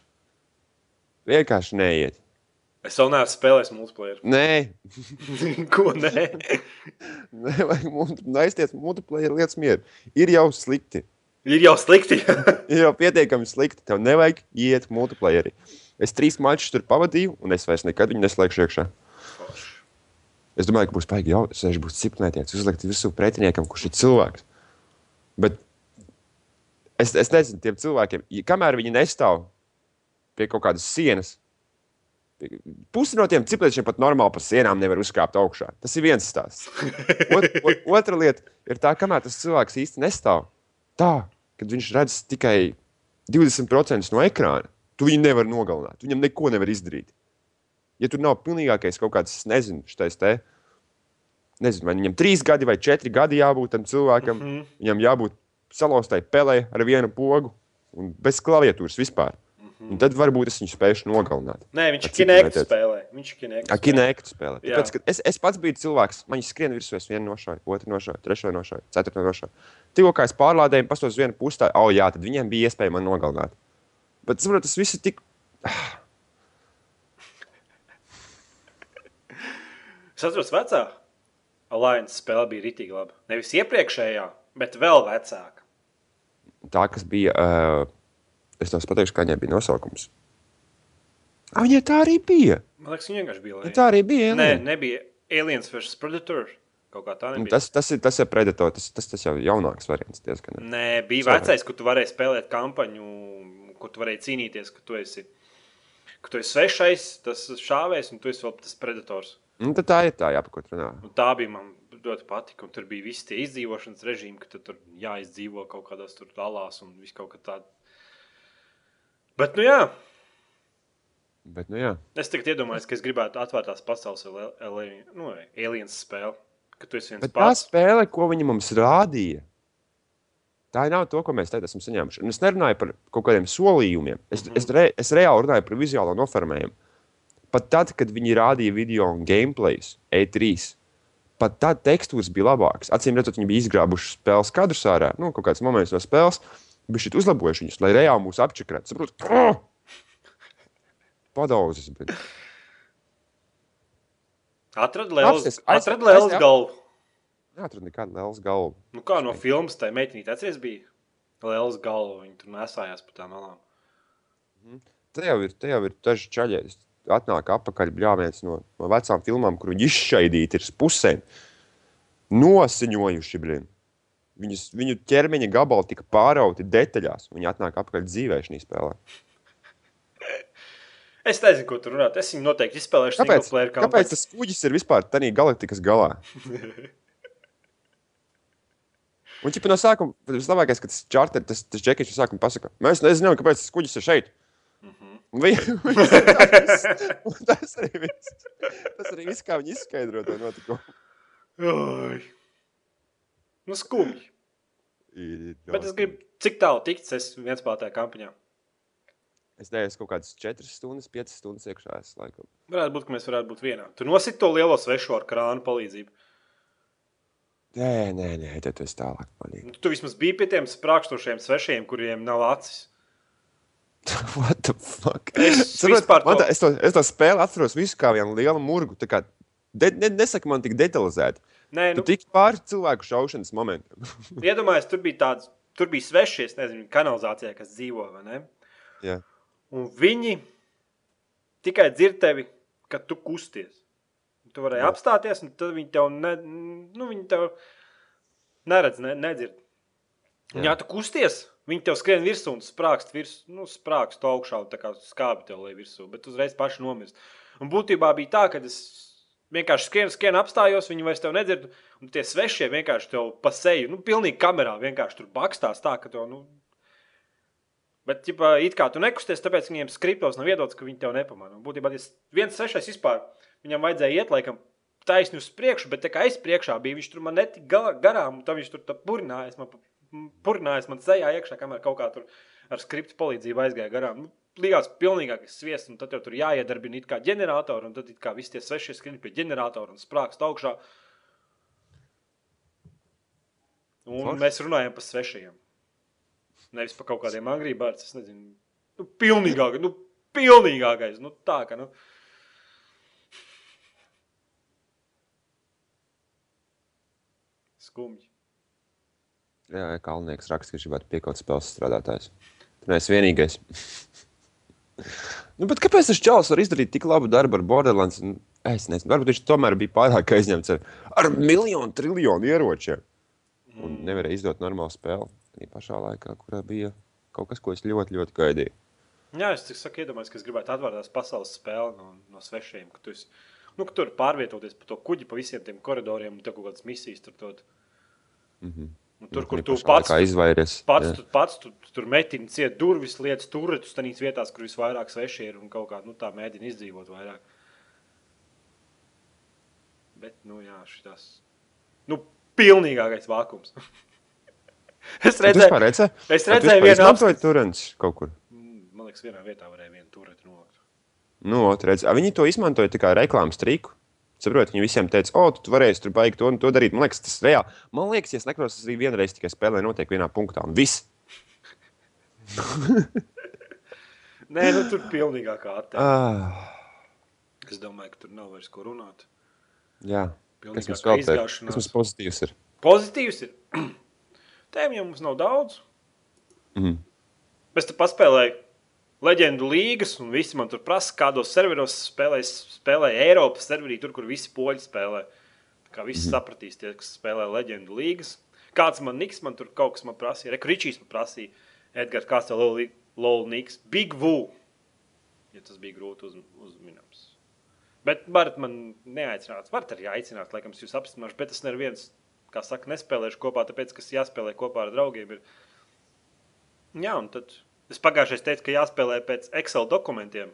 vienkārši neiet. Es vēl neesmu spēlējis multiplayer. Nē, Ko nē? nevajag multi- nu, aizties multiplayer lietas mieru. Ir jau slikti. Ir jau slikti. Ir jau pietiekami slikti. Tev nevajag iet multiplayerī. Es trīs mačus tur pavadīju, un es vairs nekad viņu neslēgšu iekšā. Es domāju, ka būs baigi jau seši būs ciprunēties, uzlikt visu pretiniekam, kurš ir cilvēks. Bet es, es nezinu, tiem cilvēkiem, ja, kamēr viņi nestāv pie kaut kādas sienas, pusi no tiem ciprunēšiem pat normāli pa sienām nevar uzkāpt augšā. Tas ir viens stāsts. Ot, ot, otra lieta ir tā, kamēr tas cilvēks īsti nestāv tā, kad viņš redz tikai 20% no ekrāna, tu viņu nevari nogalināt. Tu Viņam neko nevar izdarīt. Ja tur nav pilnīgākais kaut kāds, nezinu, šitais te. Nezinu, vai viņam trīs gadi vai četri gadi jābūt tam cilvēkam. Mm -hmm. Viņam jābūt salauztai pelē ar vienu pogu un bez klaviatūras vispār. Un tad varbūt es viņu spēšu nogalināt. Nē, viņš metēt? spēlē. Viņš kinēktu spēlē. Jā. Tāpēc, es, es pats biju cilvēks, man viņš skrien virsū, es vienu nošāvu, otru nošāvu, trešo nošāvu, ceturto nošāvu. Tikko kā es pārlādēju, pastos uz vienu pusi, tā, oh, jā, tad viņiem bija iespēja man nogalināt. Bet, saprot, tas viss ir tik. Es atceros, vecā Alliance spēle bija rītīgi laba. Nevis iepriekšējā, bet vēl vecāka. Tā, kas bija. Uh, es tev pateikšu, kā viņai bija nosaukums. Ah, viņai tā arī bija. Man liekas, viņa vienkārši bija. Ja tā arī bija. Nē, Alien. nebija Aliens vs Predator. Nu. Tas, tas, ir, tas ir Predator, tas, tas, tas jau ir jaunāks variants. Diezgan. Nē, bija Sorry. vecais, kur tu varēji spēlēt kampaņu, kur tu varēji cīnīties, ka tu esi, ka tu esi svešais, tas šāvējs, un tu esi vēl tas predators. Nu, tā ir tā, jā, par ko tu runā. Un tā bija man ļoti patika, un tur bija visi tie izdzīvošanas režīmi, ka tu tur jāizdzīvo kaut kādās tur dalās un viss kaut kā tāda. Bet, nu jā, Bet, nu, jā. es tagad iedomājos, ka es gribētu atvērtās pasaules nu, Aliens spēli, ka tu esi viens Bet tā pats. spēle, ko viņi mums rādīja, tā nav to, ko mēs tagad esam saņēmuši. Un es nerunāju par kaut kādiem solījumiem. Es, mm -hmm. es, re, es reāli runāju par vizuālo noformējumu. Pat tad, kad viņi rādīja video un gameplays E3, pat tad tekstūras bija labākas. Acīm redzot, viņi bija izgrābuši spēles kadrus ārā, nu, kaut kāds moments no spēles, bija šī uzlabojuši viņus, lai reāli mūs apčakrētu. Saprot, oh! Padauzes, bet Atrad Lēlas, Lēlas galvu. neatradu nekādu lielu galvu. Nu, kā no filmas tā meitene atceries bija? Lielas galva, viņa tur nesājās pa tām malām. Te jau ir, te jau ir daži čaļi. Atnāk atpakaļ bļāviens no, no vecām filmām, kur viņi izšķaidīti ir pusēm. Nosiņojuši, blin. Viņus, viņu ķermeņa gabali tika pārauti detaļās. Viņi atnāk atpakaļ dzīvē šajā spēlē. Es nezinu, ko tur runāt. Es viņu noteikti izspēlēšu. Kāpēc, kāpēc tas kuģis ir vispār tādā galaktikas galā? Un ķipa no sākuma, vislabākais, ka tas čārter, tas, tas džekets no sākuma pasaka, mēs nezinām, kāpēc tas kuģis ir šeit. Un viņi- un tas arī viss. Tas arī viss, kā viņi izskaidro to notikumu. Nu, skumji. Bet es gribu, cik tālu tikt, es viens spēlētāju kampaņā. Es neesmu kaut kādas 4 stundas, 5 stundas iekšā. Es, laikam. Varētu būt, ka mēs varētu būt vienā. Tu nosit to lielo svešu ar krānu palīdzību. Nē, nē, nē, tad tas tālāk paliek. Nu, Tu vismaz biji pie tiem sprākstošiem svešiem, kuriem nav acis. What the fuck? Es Saprot, to- tā, es, to, es to spēli atceros visu kā vienu lielu murgu. De, ne, nesaka man tik detalizēti. Nē, Tu nu, tik pāri cilvēku šaušanas momentam. iedomājieties, tur bija tāds, tur bija svešie, es nezinu, kanalizācijā, kas dzīvo? Jā. Un viņi tikai dzird tevi, kad tu kusties. Tu vari Jā. apstāties, un tad viņi tev, ne, nu, viņi tev neredz, ne, nedzird. Un, Jā. ja tu kusties, viņi tev skrien virsū un sprākst virsū, nu, sprākst augšā, un tā kā skābi tev lej virsū, bet uzreiz paši nomirst. Un būtībā bija tā, ka es vienkārši skrienu, skrienu, apstājos, viņi vairs tev nedzird, un tie svešie vienkārši tev pa seju, nu, pilnīgi kamerā vienkārši tur bakstās tā, ka tev, nu, Bet, ja it kā tu nekusties, tāpēc viņiem skriptos nav iedots, ka viņi tev nepamanā. Būtībā tas viens svešais vispār, viņam vajadzēja iet laikam taisni uz priekšu, bet tā kā es priekšā biju, viņš tur man netika ga- garām, un tad viņš tur tā purinājās, man, purinājās man sejā iekšā, kamēr kaut kā tur ar skriptu palīdzību aizgāja garām. Nu, Līgās pilnīgākais sviests, un tad tev tur jāiedarbina it kā ģeneratoru, un tad it kā visi tie svešie skrien pie ģeneratora un sprākst augšā. Un Forši. mēs runājam par svešajiem. Nevis par kaut kādiem agrībāriem. Es nezinu, nu, pilnīgākais. Nu, pilnīgākais. Nu, tā kā. Nu. Skumji. Jā, Kalnieks raksta, ka viņš gribētu piekot spēles strādātājs. Tu neesi vienīgais. Nu, kāpēc tas čels var izdarīt tik labu darbu ar Borderlands? Nu, Es nezinu, varbūt viņš tomēr bija pārāk aizņemts ar, ar miljonu, triljonu ieročiem. Un nevarēja izdot normālu spēli. Tā pašā laikā, kurā bija kaut kas, ko es ļoti, ļoti gaidīju. Jā, es tik saku, iedomājos, ka es gribētu atvērt tās pasaules spēli no, no svešiem. Ka tu, esi, nu, ka tur pārvietoties pa to kuģi, pa visiem tiem koridoriem, un tev kaut kādas misijas tur dod. Mm -hmm. Un tur, kur tu pats, izvairies. pats, tu, pats tu, tu tur metini ciet durvis, lietas turētus tādās vietās, kur visvairāk sveši ir un kaut kā nu, tā mēģina izdzīvot vairāk. Bet, nu jā, šitās. Nu, pilnīgākais vākums. es Tu redzēju, redzēji? es tu redzēju vienu apskatu. turens kaut kur. Mm, Man liekas, vienā vietā varēja vienu turēt novākt. Nu, redz, a, viņi to izmantoja kā reklāmas triku. Saprotiet, viņi visiem teica, o, tu, tu varēsi tur baigi to un to darīt. Man liekas, tas ir reāli. Man liekas, ja es nekļūdos, tas arī vienreiz tikai spēlē notiek vienā punktā. Un viss. Nē, nu tur pilnīgākā attēlā. Ah, Es domāju, ka tur nav vairs ko runāt. jā, vēl te ir? izgāšanās. Kas mums pozitīvs ir? Pozitīvs ir. Tēmju jau mums nav daudz. Mhm. Es te paspēlēju leģendu līgas, un visi man tur prasa, kādos serveros spēlēs, spēlēja Eiropas serverī, tur, kur visi poļi spēlē. Tā kā visi mm. sapratīs, tie, kas spēlē leģendu līgas. Kāds man niks, man tur kaut kas man prasīja. Rekričīs man prasīja, Edgars, kāds tev lol, niks? Big Voo. Ja tas bija grūti uz, uzminams. Bet varat man neaicināt. Varat arī aicināt, laikam, es jūs apstiprināšu, bet es neviens, kā saka, nespēlēšu kopā, tāpēc, ka es jāspēlē kopā ar draugiem. Ir... Jā, un tad es pagājušajā teicu, ka jāspēlē pēc Excel dokumentiem.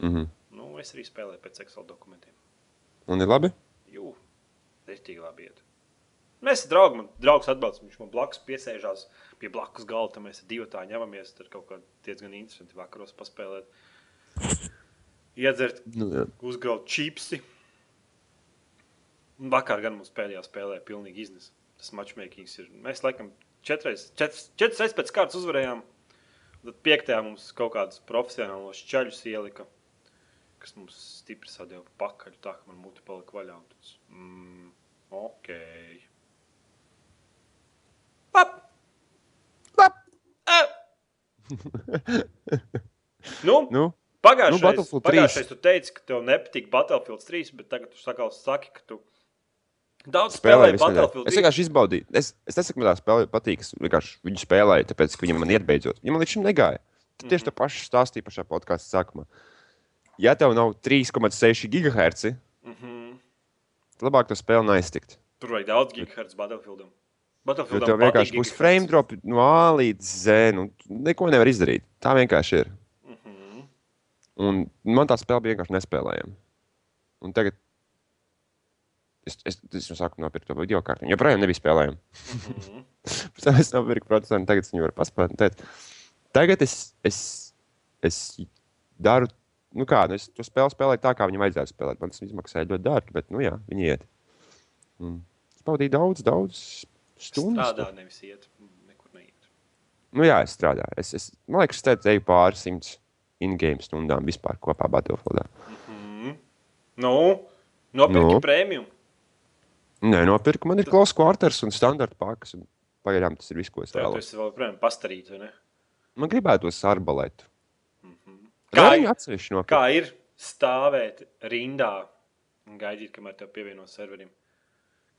Mhm. Nu, es arī spēlēju pēc Excel dokumentiem. Un ir labi? Jū, rītīgi labi iet. Mēs esam draugi, man draugs atbalsta, viņš man blakus piesēžās pie blakus galda, mēs divi tā ņemamies, tad kaut kā diezgan interesanti vakaros paspēlēt. Iedzert, Nu, jā. uzgraut čipsi. Un Vakar gan mums pēdējā spēlē pilnīgi iznesa. Tas matchmakings ir. Mēs laikam četras, četras, četras reizes pēc kārtas uzvarējām. Tad piektajā mums kaut kādus profesionālos čaļus ielika, kas mums stipri sadeva pakaļ, tā ka man muti palika vaļā. tāds, Mm, ok. Pap! Pap! Ā! nu, Nu, Pagājušais, Nu, Battlefield 3. pagājušais tu teici, ka tev nepatīk Battlefield 3, bet tagad tu sakal, saki, ka tu daudz spēlēju. Battlefield Es 3. vienkārši izbaudīju. Es, es nesaku, man tā spēle patīk. Es vienkārši viņu spēlēju, tāpēc, ka viņam man iet beidzot. Man līdz šim negāja, tad tieši Mhm. tā paša stāstīja pašā podkāstu sākumā. Ja tev nav 3,6 GHz, Mhm. tad labāk to spēli neiztikt. Tur vajag daudz gigahertz Battlefieldam. Battlefieldam tev vienkārši būs gigahertz. frame drop no A līdz Z. Nu, neko nevar izdarīt. Tā vienkārši ir. Mhm. Un man tā spēle bija vienkārši nespēlējama. Un tagad es, es, es jau sāku nopirkt to video kārtu. Joprojām nebija spēlējama. Mhm. Pēc tam es nopirku procesoru, un tagad es viņu varu paspēlēt. tagad es, es, es daru, nu kā, nu es to spēli spēlēju tā, kā viņam vajadzētu spēlēt. Man tas izmaksāja ļoti dārgi, bet, nu jā, viņi iet. Un pavadīju daudz, daudz stundu. Strādā, nevis iet. Nekur neiet. Nu, jā, es strādāju. Es, es, man liekas, es teicu, eju pāri simts in-game stundām vispār kopā Battlefieldā. Nu, nopirki Nu. no. prēmiju. Nē, nopirku. Man ir close quarters un standarta pakas. un Pagaidām tas ir viss, ko es vēlos. tas vēl joprojām pastarīt, vai ne? Man gribētos arbalētu. Kā, Kā viņi atsevišķi no kā ir stāvēt rindā un gaidīt, kamēr tev pievienos serverim?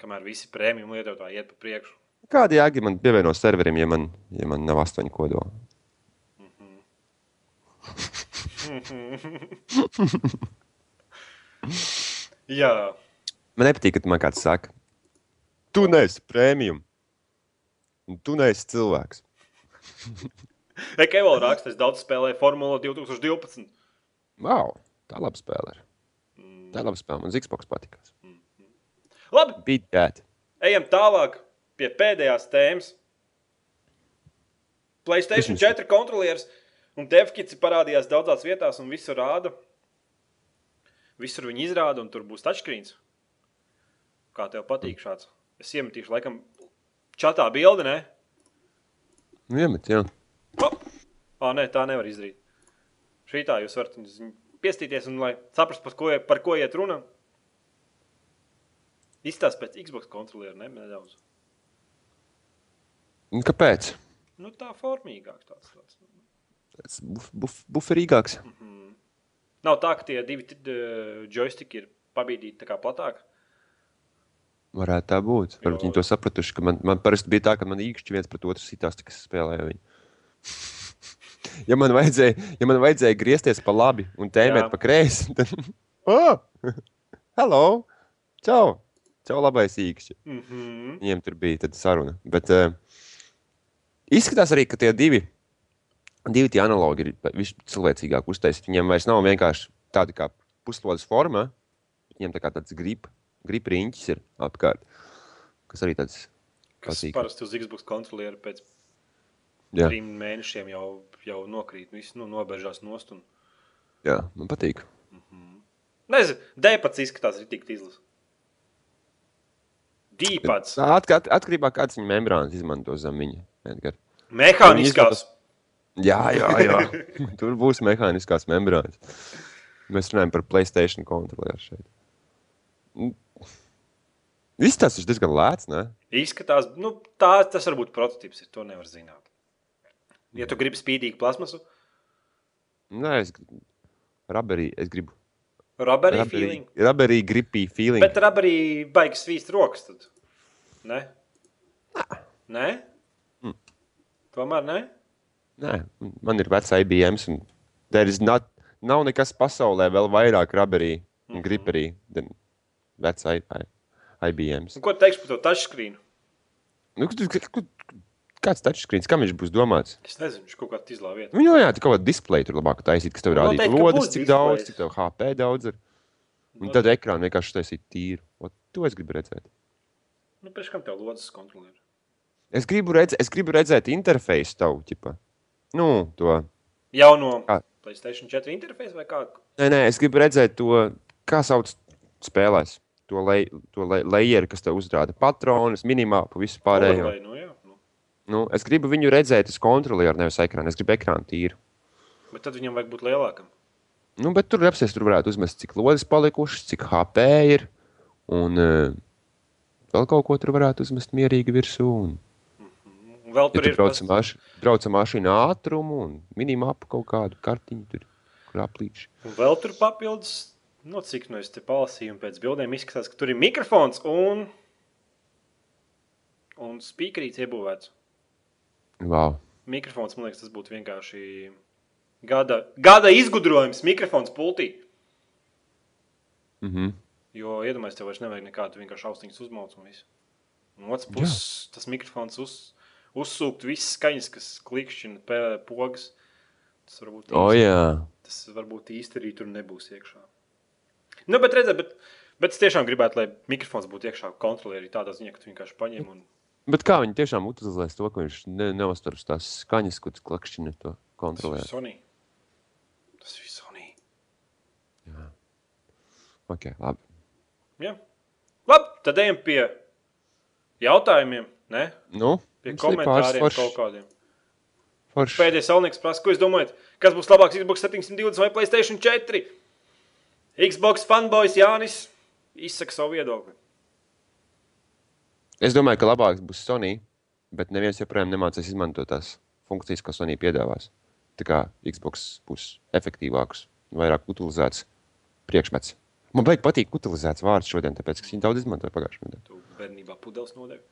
Kamēr visi prēmiju lietotāji iet pa priekšu. Kāda jēga man pievienot serverim, ja man, ja man nav astoņu kodoli? Jā, Man nepatīk, kad man kāds saka, tu neesi prēmijum. un Tu neesi cilvēks. Ekevela raksta, es daudz spēlēju Formula 2012. Wow, tā laba spēle. ir. Tā ir laba spēle. Man Xbox patīkās. Labi, Beat that. ejam tālāk pie pēdējās tēmas. Playstation Kas 4 kontrolieris un Devkits parādījās daudzās vietās un visur rāda. Visur viņi izrāda un tur būs touchscreens. Kā tev patīk šāds? Es iemetīšu laikam čatā bildi, ne? Nu, iemet, jā. Hop! Ā, nē, tā nevar izdarīt. Šī tā jūs varat viņu piestīties un lai saprastu, par ko, par ko iet runa. Izstāst pēc Xbox kontroliera, ne? Nedaudz. Un Kāpēc? Nu, tā formīgāk tāds. tāds. Tas buf, buf, buferīgāks. Nav tā, ka tie divi joystiki ir pabīdīti tā kā platāk. Varētu tā būt. Varbūt viņi to sapratuši, man, man parasti bija tā, ka man īkšķi viens pret otru sitās, kad es spēlēju viņu. ja, man ja man vajadzēja griezties pa labi un tēmēt Jā. pa kreisi, tad. Oh! Hello! Čau! Čau, labais īkšķi! Mm -hmm. Viņiem tur bija saruna. Bet uh, izskatās arī, ka tie divi, divi tie analogi ir vislabākāk uztaisīti. Viņiem vairs nav vienkārši tāda kā puslodes forma. Viņiem tā kā tāds grip, grip riņķis ir apkārt. Kas arī tāds Kas patīk. parasti uz Xbox kontroliera pēc Jā, trim mēnešiem jau, jau nokrīt, viss nu, nobežās nost. Un... jā, man patīk. Nezinu, D-pats izskatās arī tik izlas. D-pats. Atkat, atkarībā no kādas viņa membrānas izmanto zem viņa. Edgar. Mehāniskās. Jā, jā, jā. tur būs mehāniskās membrānas. Mēs runājam par Playstation kontrolieru šeit. Mm. Tas ir diezgan lēts, ne? Izskatās, nu, tā, tas var būt prototyps, to nevar zināt. Ja tu gribi spīdīgu plasmasu, Nē, es gribu. Raberī, es gribu. rubberī feeling. raberī gripī feeling. Bet rubberī baigs svīst rokas. Tad. Ne? Nē? Mm. Tomēr nē? Nē, man ir vecs IBM. Un there is not, nav nekas pasaulē vēl vairāk raberī un Mhm. griperī than vecs I- I- IBM. Un Ko tu teiksi par to touchscreen? Nu, kāds touchscreens, kam viņš būs domāts? Es nezinu, viņš kaut kādā izlā vietā. Nu, jā, jā, tu kaut kādā displejā tur labāk taisīt, kas tev Nu, ka lodes, cik daudz, displejs. cik tev HP daudz ir. Un Nu. tad ekrānu vienkārši taisīt tīru. Ot, to es gribu redzēt. Nu, pēc kam tev lodzes kontrolieri? Es gribu, redz, es gribu redzēt interfeisu tavu, ķipa. Nu, to. Jauno Kā? Playstation 4 interfeisu vai kā? Nē, nē, es gribu redzēt to, kā sauc spēlēs. To, lei, to le, lejeru, kas tev uzrāda patronus, minimāpu, visu pārējo. Overlay, Nu, jā, nu. Nu, es gribu viņu redzēt uz kontrolieru, nevis ekrānu. Es gribu ekrānu tīru. Bet tad viņam vajag būt lielākam. Nu, bet tur apsies, tur varētu uzmest, cik lodes palikušas, cik HP ir. Un uh, vēl kaut ko tur varētu uzmest mierīgi virsū. Un, Un vēl ja tur tur ir braucam maš, braucam mašīnā ātrumu un minimāpu kaut kādu kartiņu, tur, kur aplīši. Un vēl tur papildus, no cik no es te palasīju, un pēc bildēm izskatās, ka tur ir mikrofons un, un speakerīts iebūvēts. Wow. Mikrofons, man liekas, tas būtu vienkārši gada, gada izgudrojums, mikrofons pultī. Mm -hmm. Jo iedomājieties, tev vairs nevajag nekādu vienkārši austiņas uzmauc un visu. Un otrs puses, tas mikrofons uz, uzsūkt visas skaņas, kas klikšķina pogas. Tas varbūt O, jā. tas varbūt īsti arī tur nebūs iekšā. Nu, bet redziet, bet, bet es tiešām gribētu, lai mikrofons būtu iekšā kontrolierī tādā ziņā, ka tu vienkārši paņem un Bet kā viņi tiešām utilizēs to, ka viņš ne, neuztars tās skaņas, ko tas klakšķina to tas ir kontrolē? Sony. Tas ir Sony. Ok, labi. Ja? Labi, tad ejam pie jautājumiem, ne? Nu, Pie komentāriem forši- kaut kādiem. forši. Pēdējais salnieks prasa, ko jūs domājat? Kas būs labāks Xbox 720 vai Playstation 4? Xbox fanboys Jānis izsaka savu viedokli. Es domāju, ka labāks būs Sony, bet neviens joprojām nemācīs izmantot tās funkcijas, ko Sony piedāvās. Tā kā Xbox būs efektīvāks, vairāk utilizēts priekšmets. Man beig patīk utilizēts vārds šodien, tāpēc, ka es viņu daudz izmantoju pagājušajā nedēļā. Tu bērnībā pudeles nodevi.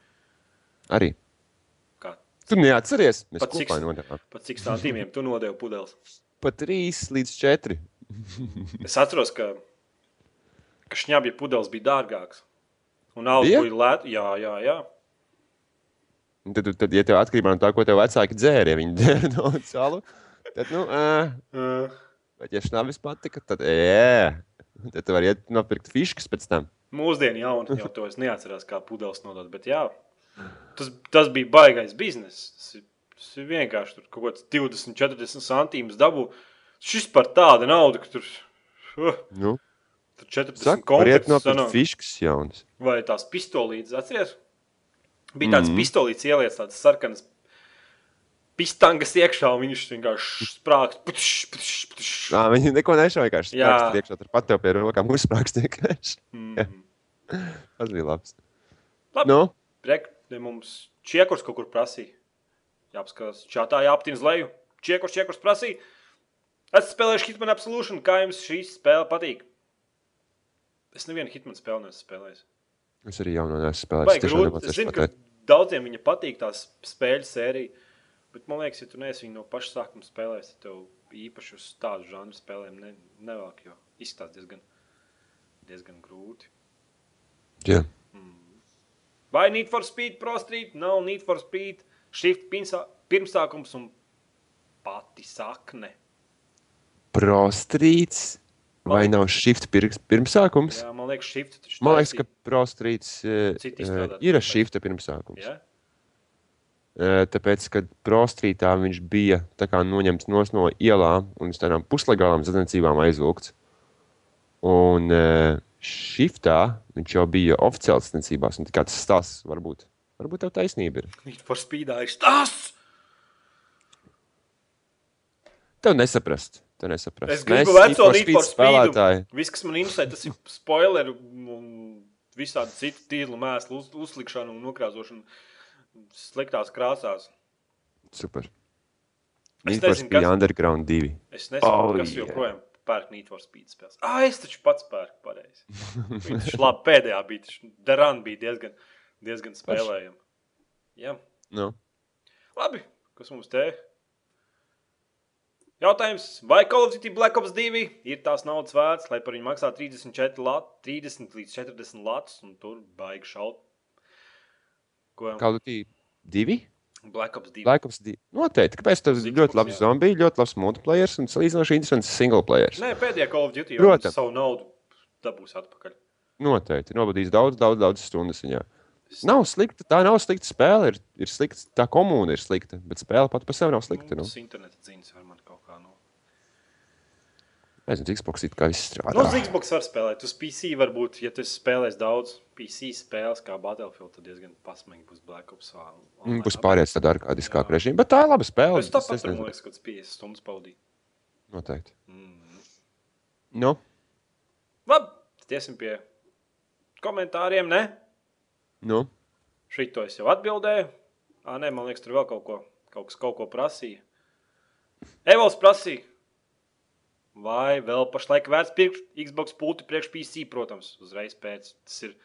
Arī. Kā? Tu neatceries? Mēs Pat kopā nodevām. Pat cik santīmiem tu nodevi pudeles? Pat 3 līdz 4. Es atceros, ka, ka šņabja pudeles bija dārgāks. Un alus Bija? lēts. Jā, jā, jā. Tad, tad, ja tev atkarībā no tā, ko tev vecāki dzēra, ja viņi dzēra daudz salu, tad, nu, ā, Uh, bet ja šnavis patika, tad, ē, tad tu vari iet nopirkt fiškas pēc tam. mūsdienu jauni jau to es neatceros, kā pudeles nodot. Bet jā, tas, tas bija baigais bizness. Tas ir, tas ir vienkārši tur kaut kāds 20, 40 centīmus dabū. Šis par tādu naudu, ka tur, uh, Nu, tur 40 Saka, var iet konfekts nopirkt fiškas jaunas. Vai tās pistolītes, atceries? Bija tāds mm. -hmm. pistolīts ielietas, tādas sarkanas pistangas iekšā, un viņš vienkārši sprāgst. Putš, putš, putš. Nā, viņi neko nešauja vienkārši. Jā, priekšā tur pat tev pie rokām uzsprāgst vienkārši. Mm. Tas bija labs. Labi. Nu, Rek, te mums čiekurs kaut kur prasīja. Jāapskatās, čatā jāaptina uz leju. Čiekurs, čiekurs prasīja. Es spēlēju Hitman Absolution. Kā jums šī spēle patīk? Es nevienu Hitman spēli neesmu spēlējis. es arī jaunu neesmu spēlējis. Es grūti? zinu, ka pateikt. daudziem viņa patīk tās spēļu sērija. Bet man liekas, ja tu neesi viņu no paša sākuma spēlējis, tad tev īpaši uz tādu žanru spēlēm ne, nevelk, jo izskatās diezgan, diezgan grūti. Jā. Vai Need for Speed, Pro Street, nav Need for Speed, Shift pirmsākums un pati sakne. Prostrīts vai nav shift pirms, pirmsākums? Jā, man liekas, Shift Man liekas, ka prostrīts izstrādāti. ir shift pirmsākums. Jā? Eh, Tāpēc, kad prostrītā viņš bija noņemts no ielām un uz tādām puslegālām sacensībām aizvilkts. Un eh, shiftā viņš jau bija oficiāls sacensībās, tas stāsts varbūt. Varbūt tev taisnība ir. Need for Speedā ir stāsts! Tev nesaprast. Tev nesaprast. Es gribu veco spēlētāji. Speed. Viss, kas man interesē, tas ir spoileri un visādi citu tīrlu mēslu uz, uzlikšanu un nokrāsošanu sliktās krāsās. Super. Es Need for nezinu, Speed kas- Underground 2. Es nesaprotu, Oh, kas yeah. joprojām pērk Need for Speed spēles. Ah, es taču pats pērku pareizi. Viņš labi pēdējā bija, taču Deran bija diezgan, diezgan spēlējama. Jā. Nu. Labi, kas mums te? Jautājums, vai Call of Duty Black Ops 2 ir tās naudas vērts, lai par viņu maksā 34 lat, 30 līdz 40 latus un tur baigi šaut? Ko? Call of Duty 2? Black Ops 2. Black Ops 2. Noteikti. Kāpēc? Tas ir ļoti labs jā. zombijs, ļoti labs multiplayer un salīdzinoši interesants single player. Nē, pēdējā Call of Duty jau savu naudu dabūs atpakaļ. Noteikti. Nobadījis daudz, daudz, daudz stundas viņā. Nav slikta. Tā nav slikta spēle. Ir, ir slikta, tā komūna ir slikta. Bet spēle pati par sevi nav slikta. Nu. Tas interneta ziņas var man kaut kā no. Nezinu, Xbox it kā viss strādā. Nu, uz Xbox var spēlēt. Uz PC varbūt, ja tu spēlēsi daudz PC spēles, kā Battlefield, tad diezgan pasmīgi būs Black Ops. Mm, Būs pārējais tādā arkādiskākā režīmā. Bet tā ir laba spēle. Es tāpat tur, liekas, kāds 50 stundas pavadīju. Noteikti. Mm. Nu, Labi, tiesim pie komentāriem, ne? nu. Šito es jau atbildēju. Ā, nē, man liekas, tur vēl kaut ko, kaut kas kaut ko prasīja. Evols prasīja. Vai vēl pašlaik vērts pirkt Xbox pulti priekš PC, protams, uzreiz pēc. Tas ir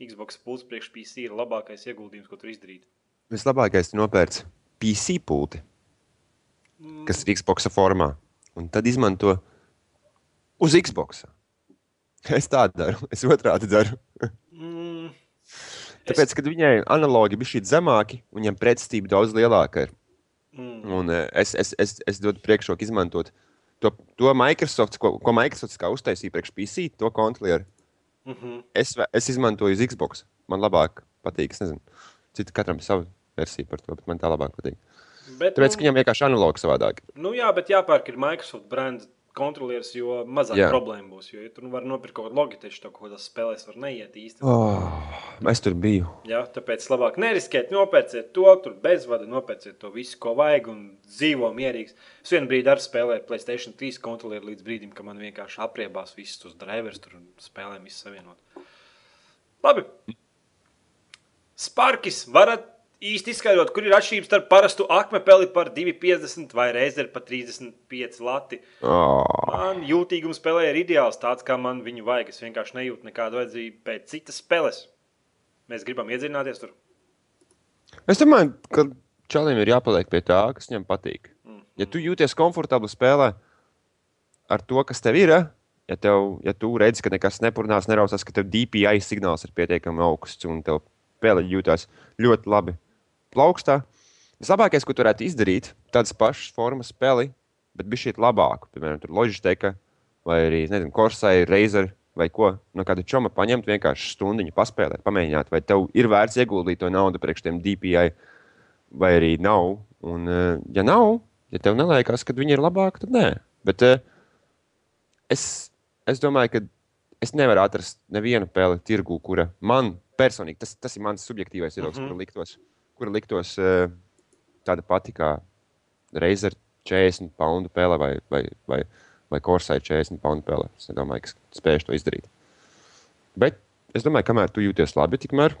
Xbox pults priekš PC ir labākais ieguldījums, ko tur izdarīt. Vislabākais ir nopērts PC pulti, kas ir Xbox formā. Un tad izmanto uz Xbox. Es tādu daru, es otrādi daru. Mm, Tāpēc, kad viņai analogi bija šī zemāki, viņam pretestība daudz lielāka ir. mm, Un eh, es, es, es, es dodu priekšroku izmantot to, to Microsoft, ko, ko Microsoft uztaisīja priekš PC, to kontrolieru. mm -hmm. Es, es izmantoju uz Xbox. Man labāk patīk. Es nezinu, citu katram savu versiju par to, bet man tā labāk patīk. Bet, Tāpēc, nu, ka viņam vienkārši analogs savādāk. nu, jā, bet jāpērk ir Microsoft brand kontrolieris, jo mazāk Jā. problēma būs. Jo, ja tur nu var nopirkt kaut kādu logitešu, to kaut kādas spēlēs var neiet īsti. Oh, es tur biju. Jā, tāpēc labāk neriskēt, nopērciet to, tur bezvadu, nopērciet to visu, ko vajag, un dzīvo mierīgs. Es vienu brīdi arī spēlēju Playstation 3 kontrolieru līdz brīdim, kad man vienkārši apriebās visus tos drivers tur un spēlēm visu savienot. Labi. Sparkis, varat īsti izskaidrot, kur ir atšķirības starp parastu akmepeli par 2,50 vai reizi par 35 lati. Oh, Man jūtīgums spēlē ir ideāls, tāds kā man viņu vajag. Es vienkārši nejūtu nekādu vajadzību pēc citas spēles. Mēs gribam iedziļināties tur. es domāju, ka čalim ir jāpaliek pie tā, kas viņam patīk. Mm. Ja tu jūties komfortabli spēlē ar to, kas tev ir, ja, tev, ja tu redzi, ka nekas nepurnās, nerausās, ka tev DPI signāls ir pietiekami augsts un tev spēle jūtas ļoti labi plaukstā. Vislabākais, ko tu varētu izdarīt, tādas pašas formas spēli, bet bija šī labāka. Piemēram, Logitech vai arī Corsai, Razer vai ko. No kāda čoma paņemt, vienkārši stundu paspēlēt, pamēģināt, vai tev ir vērts ieguldīt to naudu priekš tiem DPI, vai arī nav. Un, eh, ja nav, ja tev neliekas, ka viņi ir labāki, tad nē. Bet eh, es, es domāju, ka es nevaru atrast nevienu spēli tirgu, kura man personīgi, tas, tas ir mans subjektīvais viedoklis, mm -hmm. kura liktos, kura liktos eh, tāda pati kā Razer 40 poundu pēle vai, vai, vai, vai Corsai 40 poundu pēle. Es nedomāju, ka spēšu to izdarīt. Bet es domāju, kamēr tu jūties labi, tikmēr,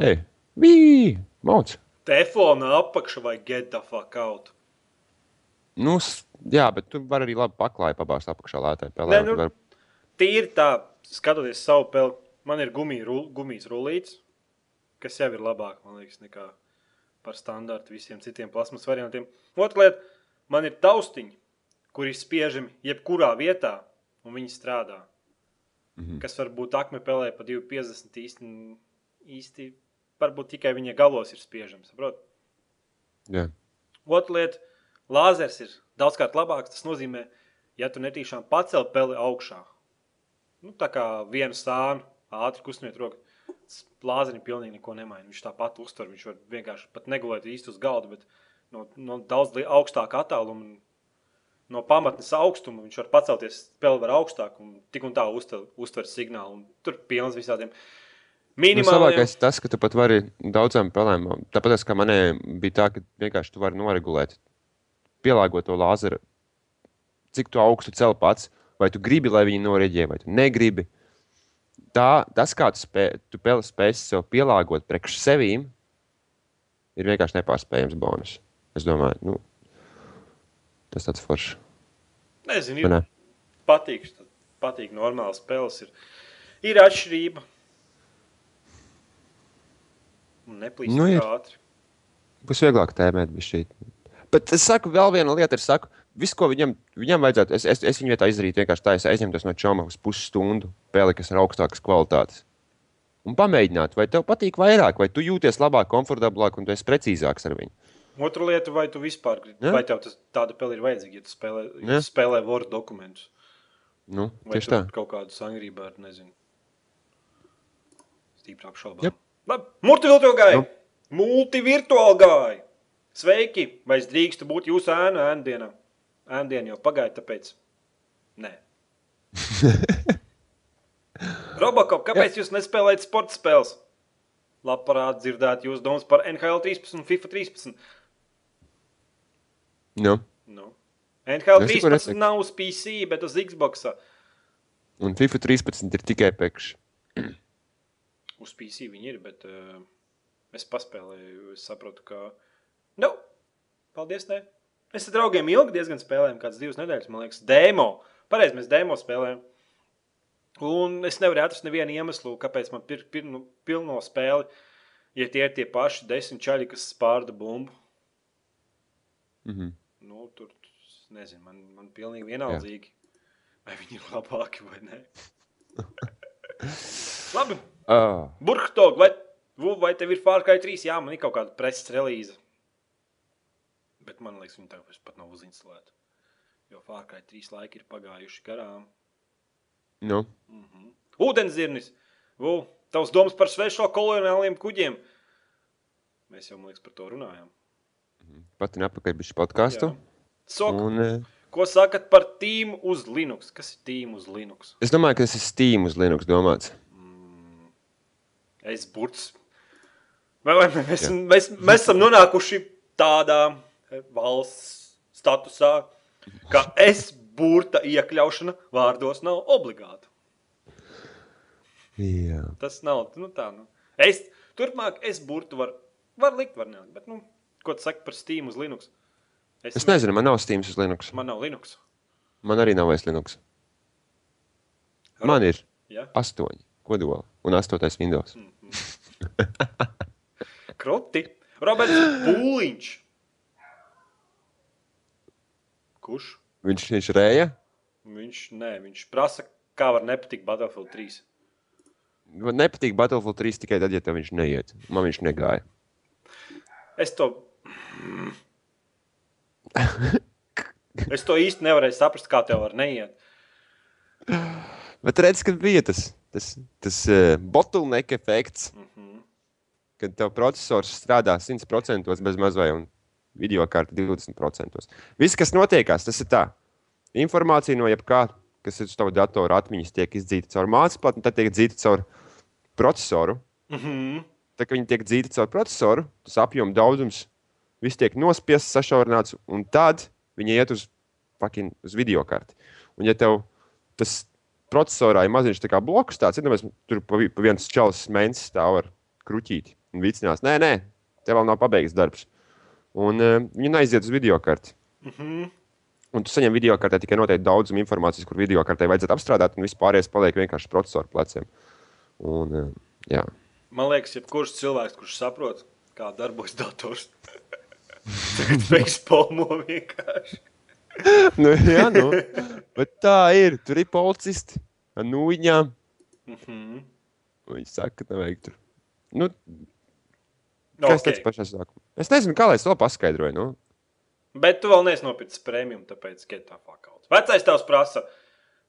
hei, vīri, mauc! Teflona apakša vai get the fuck out. Nu, jā, bet tu vari arī labi paklāji pabāzt apakšā lētai pēlē. Nē, nu- vari- Tīri tā, skatoties savu peli, man ir gumijas rullīts, kas jau ir labāk, man liekas, nekā par standartu visiem citiem plasmas variantiem. Otra lieta, man ir taustiņi, kuri ir spiežami jebkurā vietā, un viņi strādā. Mhm. Kas var būt akme pelē pa 2,50 īsti, īsti varbūt tikai viņa galos ir spiežams. Saprot? Jā. Otra lieta, lāzers ir daudzkārt labāks. Tas nozīmē, ja tu netīšām pacēl peli augšā, nu, tā kā vienu sānu, ātri kustinot roku, lāzerim pilnīgi neko nemaina. Viņš tāpat uztver, viņš var vienkārši pat negulēt īsti uz galda, bet no, no daudz augstāka attāluma. No pamatnes augstuma viņš var pacelties, spēlēt var augstāk, un tik un tā uztver, uztver signālu. un Tur pilns visādiem Nu, minimāliem. Labākais ir tas, ka tu pat vari daudzām spēlēm, tāpat kā manē bija tā, ka vienkārši tu vari noregulēt, pielāgot to lāzeru, cik tu augstu cel pats, vai tu gribi, lai viņi noreģē, vai tu negribi. Tā, tas, kā tu, spē, tu spēsi sev pielāgot priekš sevīm, ir vienkārši nepārspējams bonus. Es domāju, nu, tas tāds foršs. Nezinu, ir ne? patīk, patīk normāls spēles. Ir, ir atšķirība. Un Neplīst nu, ir. ātri. Būs vieglāk tēmēt, bet šī. Bet es saku, vēl viena lieta ir, saku, visu, ko viņam, viņam vajadzētu, es, es, es viņu vietā izdarītu, vienkārši tā, es aizņemtos no čoma uz pusstundu, pēli, kas ir augstākas kvalitātes. Un pamēģināt, vai tev patīk vairāk, vai tu jūties labāk, komfortablāk un tu esi precīzāks ar viņu. Otra lieta, vai tu vispār gribi, Ja? vai tev tas, tāda peli ir vajadzīga, ja tu spēlē, ja Ja. tu spēlē Word dokumentus. Nu, Vai tieši tā. kaut kādu sangrību ar, nezinu, stīprāk šaubām. Labi, multivirtuāli gāja. Nu. Multivirtuāli gāja. Sveiki, vai es drīkstu būt jūsu ēnu ēndienā? Ēndiena jau pagāja, tāpēc nē. Robocop, kāpēc jūs nespēlējat sporta spēles? Labprāt dzirdēt jūs domas par NHL 13 un FIFA 13. Nu. Nu. NHL tikko 13 nesaku. nav uz PC, bet uz Xbox. Un FIFA 13 ir tikai pekš. Uz PC viņi ir, bet uh, es paspēlēju. Es saprotu, ka. Nu, paldies. Ne. Mēs ar draugiem ilgi diezgan spēlējām, kādas divas nedēļas, man liekas, demo. Pareizi, mēs demo spēlējām. Un es nevaru atrast nevienu iemeslu, kāpēc man ir pir, nu, pilno spēli, ja tie ir tie paši desmit čaļi, kas spārda bumbu. Mhm. Nu, tur, nezinu, man, man pilnīgi vienaldzīgi, vai viņi ir labāki vai nē. Labi, Ah, Burkhtog, vai, vai tev ir Cry 3? Jā, man ir kaut kāda preses relīze. Bet man liekas, tagad vairs pat nav uzinstalēta. Jo Cry 3 laiki ir pagājuši garām. nu. Mhm. Ūdenzirnis! Vu, tavs domas par svešo koloniāliem kuģiem. Mēs jau, man liekas, par to runājām. Pat ir apakaļ bišķi podkāstu. Jā. Sok, Un, eh, Ko sakat par tīmu uz Linux? Kas ir tīma uz Linux? Es domāju, ka tas ir Steam uz Linux domāts. Es burts. Vai, vai, mēs, mēs, mēs esam nonākuši tādā valsts statusā, ka es burta iekļaušana vārdos nav obligāta. Jā. Tas nav nu, tā. Nu. Es turpmāk, es burtu varu var likt, var nelikt. Bet, nu, ko tu saki par Steam uz Linux? Es nezinu, man nav Steam uz Linux. Man nav Linux. Man arī nav vairs Linux. Man ir Ja? astoņi kodoli un astotais Windows. Kroti. Roberts Pūliņš. Kurš? Viņš, viņš rēja. Viņš, nē, viņš prasa, kā var nepatikt Battlefield 3. Man nepatīk Battlefield 3 tikai tad, ja tev viņš neiet. Man viņš negāja. Es to. es to īsti nevarēju saprast, kā tev var neiet. Bet redz, ka bija tas, tas, tas uh, bottleneck efekts, mm -hmm. kad tev processors strādā 100% bez mazvai un video kārta 20%. Viss, kas notiekās, tas ir tā. Informācija no jebkā, kas ir uz tava datora atmiņas, tiek izdzīta caur mācību, un tad tiek dzīta caur procesoru. Mm -hmm. Tā kā viņi tiek dzīti caur procesoru, tas apjoms daudzums, viss tiek nospiests, sašaurināts, un tad viņi iet uz, fucking, uz video karti. Un, ja tev tas procesorā ir maziņš tā kā bloks, tāds, iedomājies, tur pa, pa viens čels mēnesis stāv ar kruķīti un vicinās. Nē, nē, tev vēl nav pabeigts darbs. Un uh, viņi neaiziet uz video karti. Mm -hmm. Un tu saņem video kartē tikai noteikti daudzumu informācijas, kur video kartē vajadzētu apstrādāt, un viss pārējais paliek vienkārši procesoru pleciem. Un, uh, jā. Man liekas, jebkurš cilvēks, kurš saprot, kā darbojas dators, tagad beigs palmo vienkārši. nu, jā, nu. Bet tā ir. Tur ir policisti ar nūjiņām. Mm -hmm. Viņi saka, ka nevajag tur. Nu, Okay. teicu pašā sākumā? Es nezinu, kā lai es to paskaidroju. Nu. Bet tu vēl neesi nopircis prēmiju, tāpēc get tā fakauts. Vecais tavs prasa,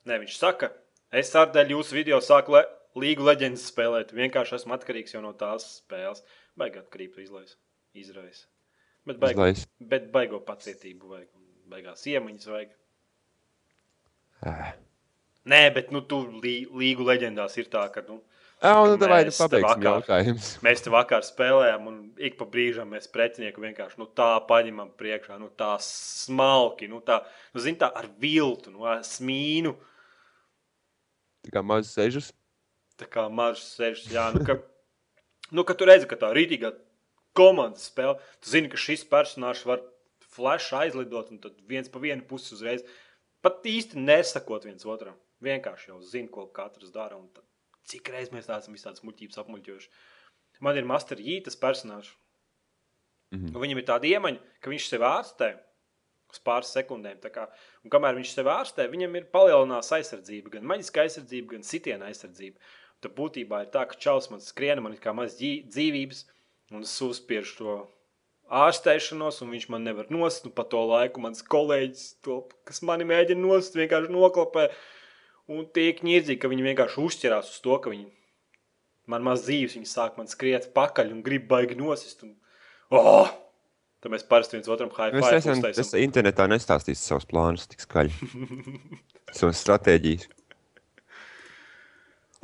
ne, viņš saka, es ar dēļ jūsu video sāku le līgu leģendas spēlēt. Vienkārši esmu atkarīgs jau no tās spēles. Baigā atkarība izlaisa. Izraisa. Bet baigo, Izlaisa. bet baigo pacietību vajag. Baigās iemaņas vajag. Ā, Nē, bet nu, tu lī, līgu leģendās ir tā, ka nu, Ā, nu, tā vai nu pabeigsim jautājumus. mēs te vakar spēlējām, un ik pa brīžam mēs pretinieku vienkārši nu, tā paņemam priekšā, nu, tā smalki, nu, tā, nu, zin, tā ar viltu, nu, ar smīnu. Tā kā maz sežus. Tā kā mazs sēžas, jā, nu, ka, nu, ka tu redzi, ka tā rītīgā komandas spēle, tu zini, ka šis personāžs var flash aizlidot, un tad viens pa vienu pusi uzreiz, pat īsti nesakot viens otram. Vienkārši jau zina, ko katrs dara, un tad, cik reiz mēs tādas visādas muļķības apmuļķojuši. Man ir Master Yi tas personāžs. Mhm. Un Viņam ir tāda iemaņa, ka viņš sev ārstē uz pāris sekundēm. Kā, un kamēr viņš sev ārstē, viņam ir palielināta aizsardzība, gan maģiskā aizsardzība, gan sitiena aizsardzība. Tad būtībā ir tā, ka čels man skriena, man ir kā maz dzīvības, un es uzspiežu to ārstēšanos, un viņš man nevar nost. Un pa to laiku mans kolēģis, to, kas mani mēģina nost, vienkārši noklapē. Un tiek ņirdzīgi, ka viņi vienkārši uzķerās uz to, ka viņi man maz dzīves, viņi sāk man skriet pakaļ un grib baigi nosist. Un, oh! Tad mēs parasti viens otram high Es five es uztaisam. internetā nestāstīju savus plānus tik skaļi. Savas stratēģijas.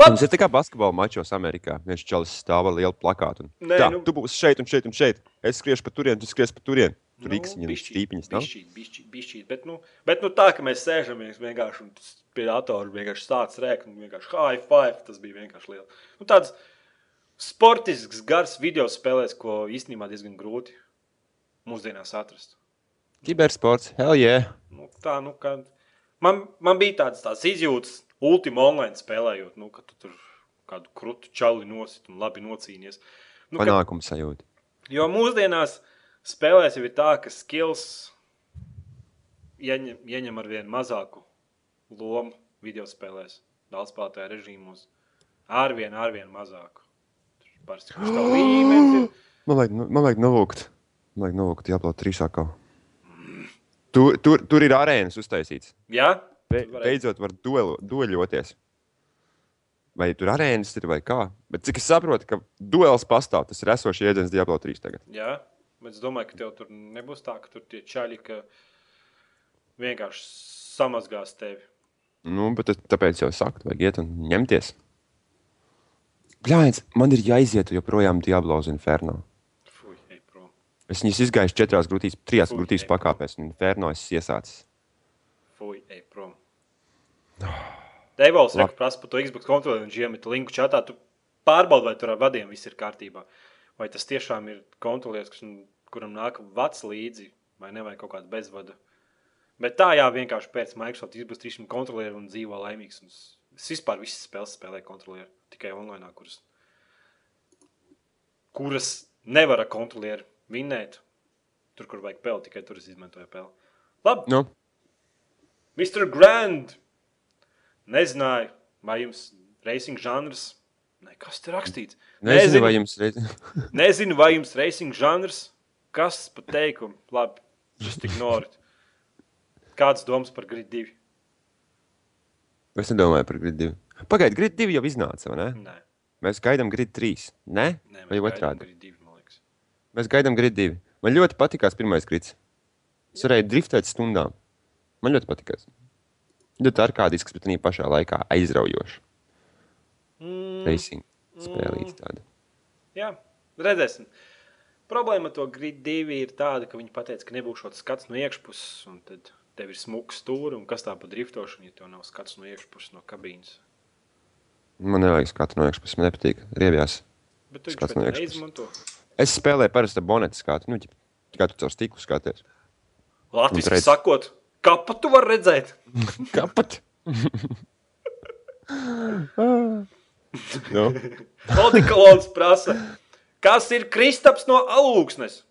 Mums ir kā basketbola mačos Amerikā. Viens čalis stāv ar lielu plakātu. Un, Nē, tā, nu- tu būsi šeit un šeit un šeit. Es skriešu pa turieni, tu skriesi pa turieni. Tur Nu, stīpiņas bišķīt, bet, nu, bet nu, tā, ka mēs sēžamies vienkārši un pie datora vienkārši sācis rēkt un vienkārši high five, tas bija vienkārši liels. Nu, tāds sportisks, gars video spēlēs, ko īstenībā diezgan grūti mūsdienās atrast. Kibersports, hell yeah! Nu, tā, nu, kad man, man bija tāds, tāds izjūtas, ultima online spēlējot, nu, ka tu tur kādu krūtu čali nosit un labi nocīnies. Nu, Panākums sajūta. jo mūsdienās spēlēs jau ir tā, ka skills ieņem, ieņem ar vien mazāku lomu video spēlēs, daudzspēlētāju režīmos. Arvien, arvien mazāku. Tur Parasti kurš tā līmenis ir. Man vajag, man vajag novūkt. Man vajag novūkt jāplot trīsākā. Tur, tur, tur ir arēnas uztaisīts. Jā, Be, beidzot var duelo, dueļoties. Vai tur arēnas ir vai kā? Bet cik es saprotu, ka duels pastāv, tas ir esošs jēdziens Diablo 3 tagad. jā. Bet es domāju, ka tev tur nebūs tā, ka tur tie čaļi, vienkārši samazgās tevi. Nu, bet tāpēc jau saku, vajag iet un ņemties. Bļāņas, man ir jāiziet joprojām Diablo Inferno. Fui, ej. Es viņus izgāju četrās grūtīs, trijās Fui, grūtīs ej, pakāpēs, un Inferno es iesācis. Fui, ej prom. Deivals Labi. saka, prasa par to Xbox kontroli, viņš iemet linku čatā. Tu pārbaudi, vai tur ar vadiem viss ir kārtībā. Vai tas tiešām ir kontrolieris, kas, kuram nāk vats līdzi, vai nevajag kaut kādu bezvadu. Bet tā, jā, vienkārši pēc Microsoft izbūvēsim kontrolieru un dzīvo laimīgs. Un es vispār visas spēles spēlēju kontrolieru, tikai online, kuras, kuras nevar ar kontrolieru vinnēt. Tur, kur vajag peli, tikai tur es izmantoju peli. Labi, Nu, Mr. Grand! Nezināju, vai jums racing žanrs. Ne, kas tur rakstīts? nezinu, vai jums reiz... nezinu, vai jums racing žanrs. Kas pa teikumu? Labi, just ignore it. Kāds domas par grid 2? Es nedomāju par grid 2. Pagaidiet, grid 2 jau iznāca, vai ne? Nē, Mēs gaidām grid 3. Nē, nē vai otrādi? grid 2, man liekas. Mēs gaidām grid 2. Man ļoti patīkās pirmais grids. Es varēju driftēt stundām. Man ļoti patīkās. Ļoti arkādisks, bet arī pašā laikā aizraujošs. Mm, Racing spēlīts tāda. jā, redzēsim. Problēma ar to grid 2 ir tāda, ka viņi pateica, ka nebūs šāds skats no iekšpuses, un tad tev ir smuks stūri, un kas tā pa driftošanu, ja tev nav skats no iekšpuses, no kabīnes. Man nevajag skatu no iekšpuses, man nepatīk. Riebjās. Bet tu Skats no iekšpuses. neizmanto. Es spēlēju parasti ar bonētu skatu. Nu, kā tu caur stiklu skaties? Latvijas redz. sakot, kāpa tu vari redzēt? Kāpat? nu, Odikolons prasa, kas ir Kristaps no alūksnes?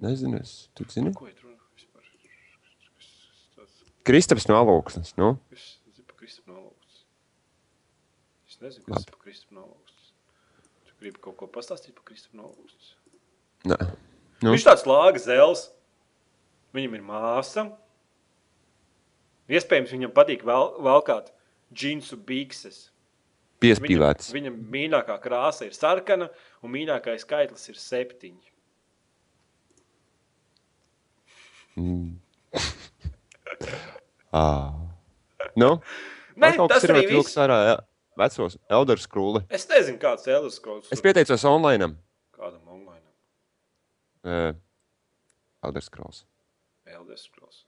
nezinu, es tu zini. Ko ir runa vispār? Kristaps no alūksnes. Nu, Es zinu par Kristapu no alūksnes. Es nezinu, kas ir par Kristapu no alūksnes. Tu gribi kaut ko pastāstīt par Kristapu no alūksnes? nē. Nu. Viņš tāds lāga zels. Viņam ir māsa. Iespējams, viņam patīk vel, valkāt džinsu bikses. Viņam, Piespīlēts. viņam mīļākā krāsa ir sarkana, un mīļākais skaitlis ir septiņi. Ah. Nu, Nē, tas ir vilks ārā ja, vecos Elder Scrolls. Es nezinu, kāds ir Elīze Es pieteicos online. Kādam online? Uh, Elder Scrolls. Elīze Scrolls.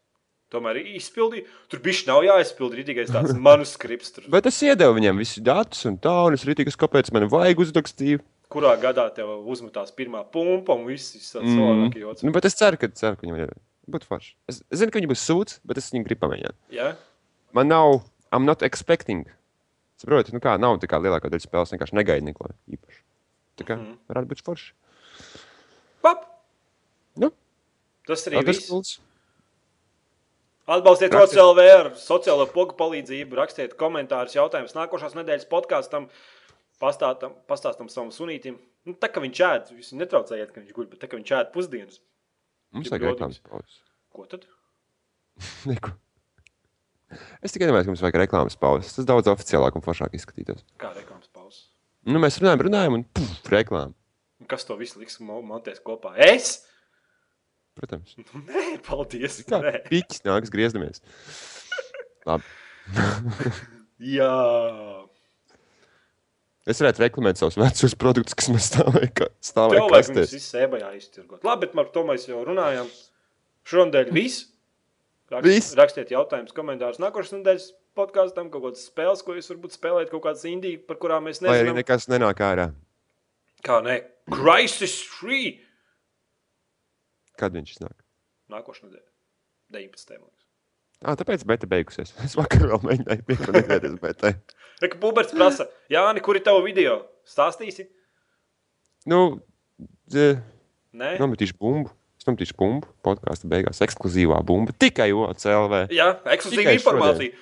Tomēr izpildīja. Tur bija nav jāizpild rītīgais tāds manuskripts. Tur, Bet es iedevu viņam visus datus un tā, un es rītīgas, kāpēc man vajag uzrakstīt. kurā gadā tev uzmetās pirmā pumpa un viss ir tāds Mm. savādāk. joks. Nu, bet es ceru, ka, ceru, ka viņam ir. Būtu forši. Es, es zinu, ka viņi būs sūds, bet es viņu gribu pamēģināt. Ja? Man nav, I'm not expecting. Saprotiet, nu kā nav tā kā lielākā daļa spēles vienkārši negaida neko īpašu. Tā kā Mhm. varētu būt forši. Pap! Nu, Tas arī. Scrolls. Atbalstiet. OCLV ar sociālo pogu palīdzību, rakstiet komentārus, jautājumus nākošās nedēļas podkāstam, pastāstam, pastāstam savam sunītam. Nu, tā kā viņš ēd, jūs netraucējiet, ka viņš guļ, bet tā kā viņš ēd pusdienas. Mums rodības. reklāmas pauzes. Ko tad? Neko. Es tikai domāju, ka mums vajag reklāmas pauzes. Tas daudz oficiālāk un foršāk izskatītos. Kā reklāmas pauzes? Nu, mēs runājam, runājam, un puf, reklāma. Un Kas to visu liks mo- montēs kopā? Es? Protams. Nē, paldies. Kā Nē. piķis nāks griezdamies. Labi. Jā. Es varētu reklamēt savus vecos produktus, kas man stāvēja, stāvēja viņus kastēs. visus ebajā iztirgot. Labi, bet par to mēs jau runājām. Šonadēļ viss. Rakst, Viss. Rakstiet jautājumus, komentārus. Nākošais nedēļas podkāstam kaut kādas spēles, ko jūs varbūt spēlējat, kaut kādas indīgi, par kurām mēs Vai arī nezinām. nekas nenāk ārā. Kā ne? Crisis 3. Kad viņš iznāk? Nākošais nedēļa. 19. man liekas. Ah, tāpēc beta beigusies. Es vakar vēl mēģināju piekrist betai. Reka Puberts prasa, Jāni, kur ir tava video? Stāstīsi? Nu, dze- Nē? nometīšu bumbu. Es nometīšu bumbu. Podkāstu beigās ekskluzīvā bumba. Tikai OCLV. Jā, ekskluzīva informācija.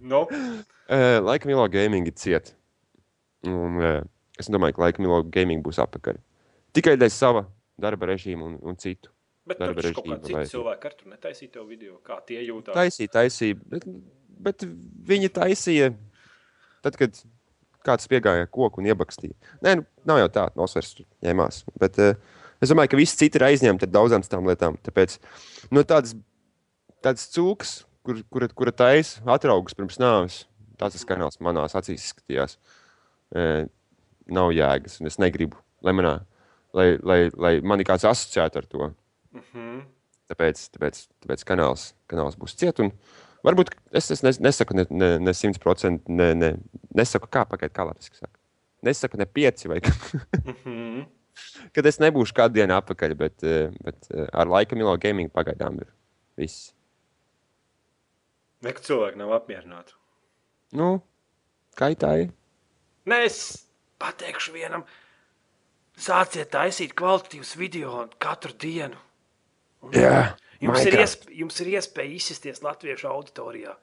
No? Eh, Laika Milo Gaming ir cieta. Un, eh, es domāju, ka Laika Milo Gaming būs apakaļ. Tikai dēļ sava darba režīma un, un citu. Bet tur taču kaut citi vai- cilvēki ar tur netaisīja tev video, kā tie jūtas. Taisīja, taisīja. Bet, bet viņi taisīja tad, kad kāds piegāja koku un iebakstīja. Nē, nu, nav jau tā, nosvers ņēmās. Bet uh, Es domāju, ka visi citi ir aizņemti ar daudzām tām lietām. Tāpēc no tādas, tādas cūkas, kur, kura, kura taisa atraugus pirms nāves, tāds tas kanāls manās acīs izskatījās. E, nav jēgas, un es negribu, lai, manā, lai, lai, lai mani kāds asociētu ar to. Mm -hmm. Tāpēc, tāpēc, tāpēc kanāls, kanāls būs ciet. Un varbūt es, es nes- nesaku ne, ne, ne 100%, ne, ne, nesaku, kā pagaidiet, kā latviešu saka. Nesaku ne pieci vai kā. Mm -hmm. kad es nebūšu kādu dienu atpakaļ, bet, eh, bet eh, ar laika Milo Gaming pagaidām ir viss. Neko cilvēku nav apmierināti. Nu, kaitāji. Nē, es pateikšu vienam, sāciet taisīt kvalitatīvus video katru dienu. Jā, Jums ir, Minecraft. iesp jums ir iespēja izsisties latviešu auditorijā.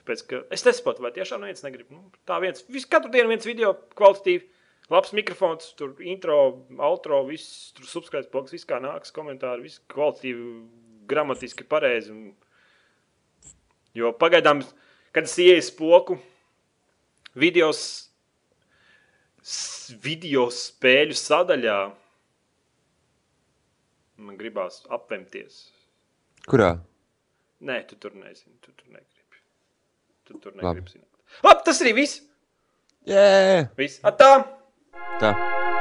Tāpēc, es nesaprotu, vai tiešām neviens negrib. Nu, tā viens, vis, katru dienu viens video kvalitatīvi, labs mikrofons, tur intro, outro, viss, tur subscribe bloks, viss kā nāks, komentāri, viss kvalitatīvi, gramatiski pareizi. Un... Jo pagaidām, kad es ieeju spoku, videos, video spēļu sadaļā, man gribās apvemties. Kurā? Nē, tu tur nezini. Tu tur negribi. Tu tur Labi. negribi zināt. Ap, tas arī viss. Jā, viss. Atā! tā.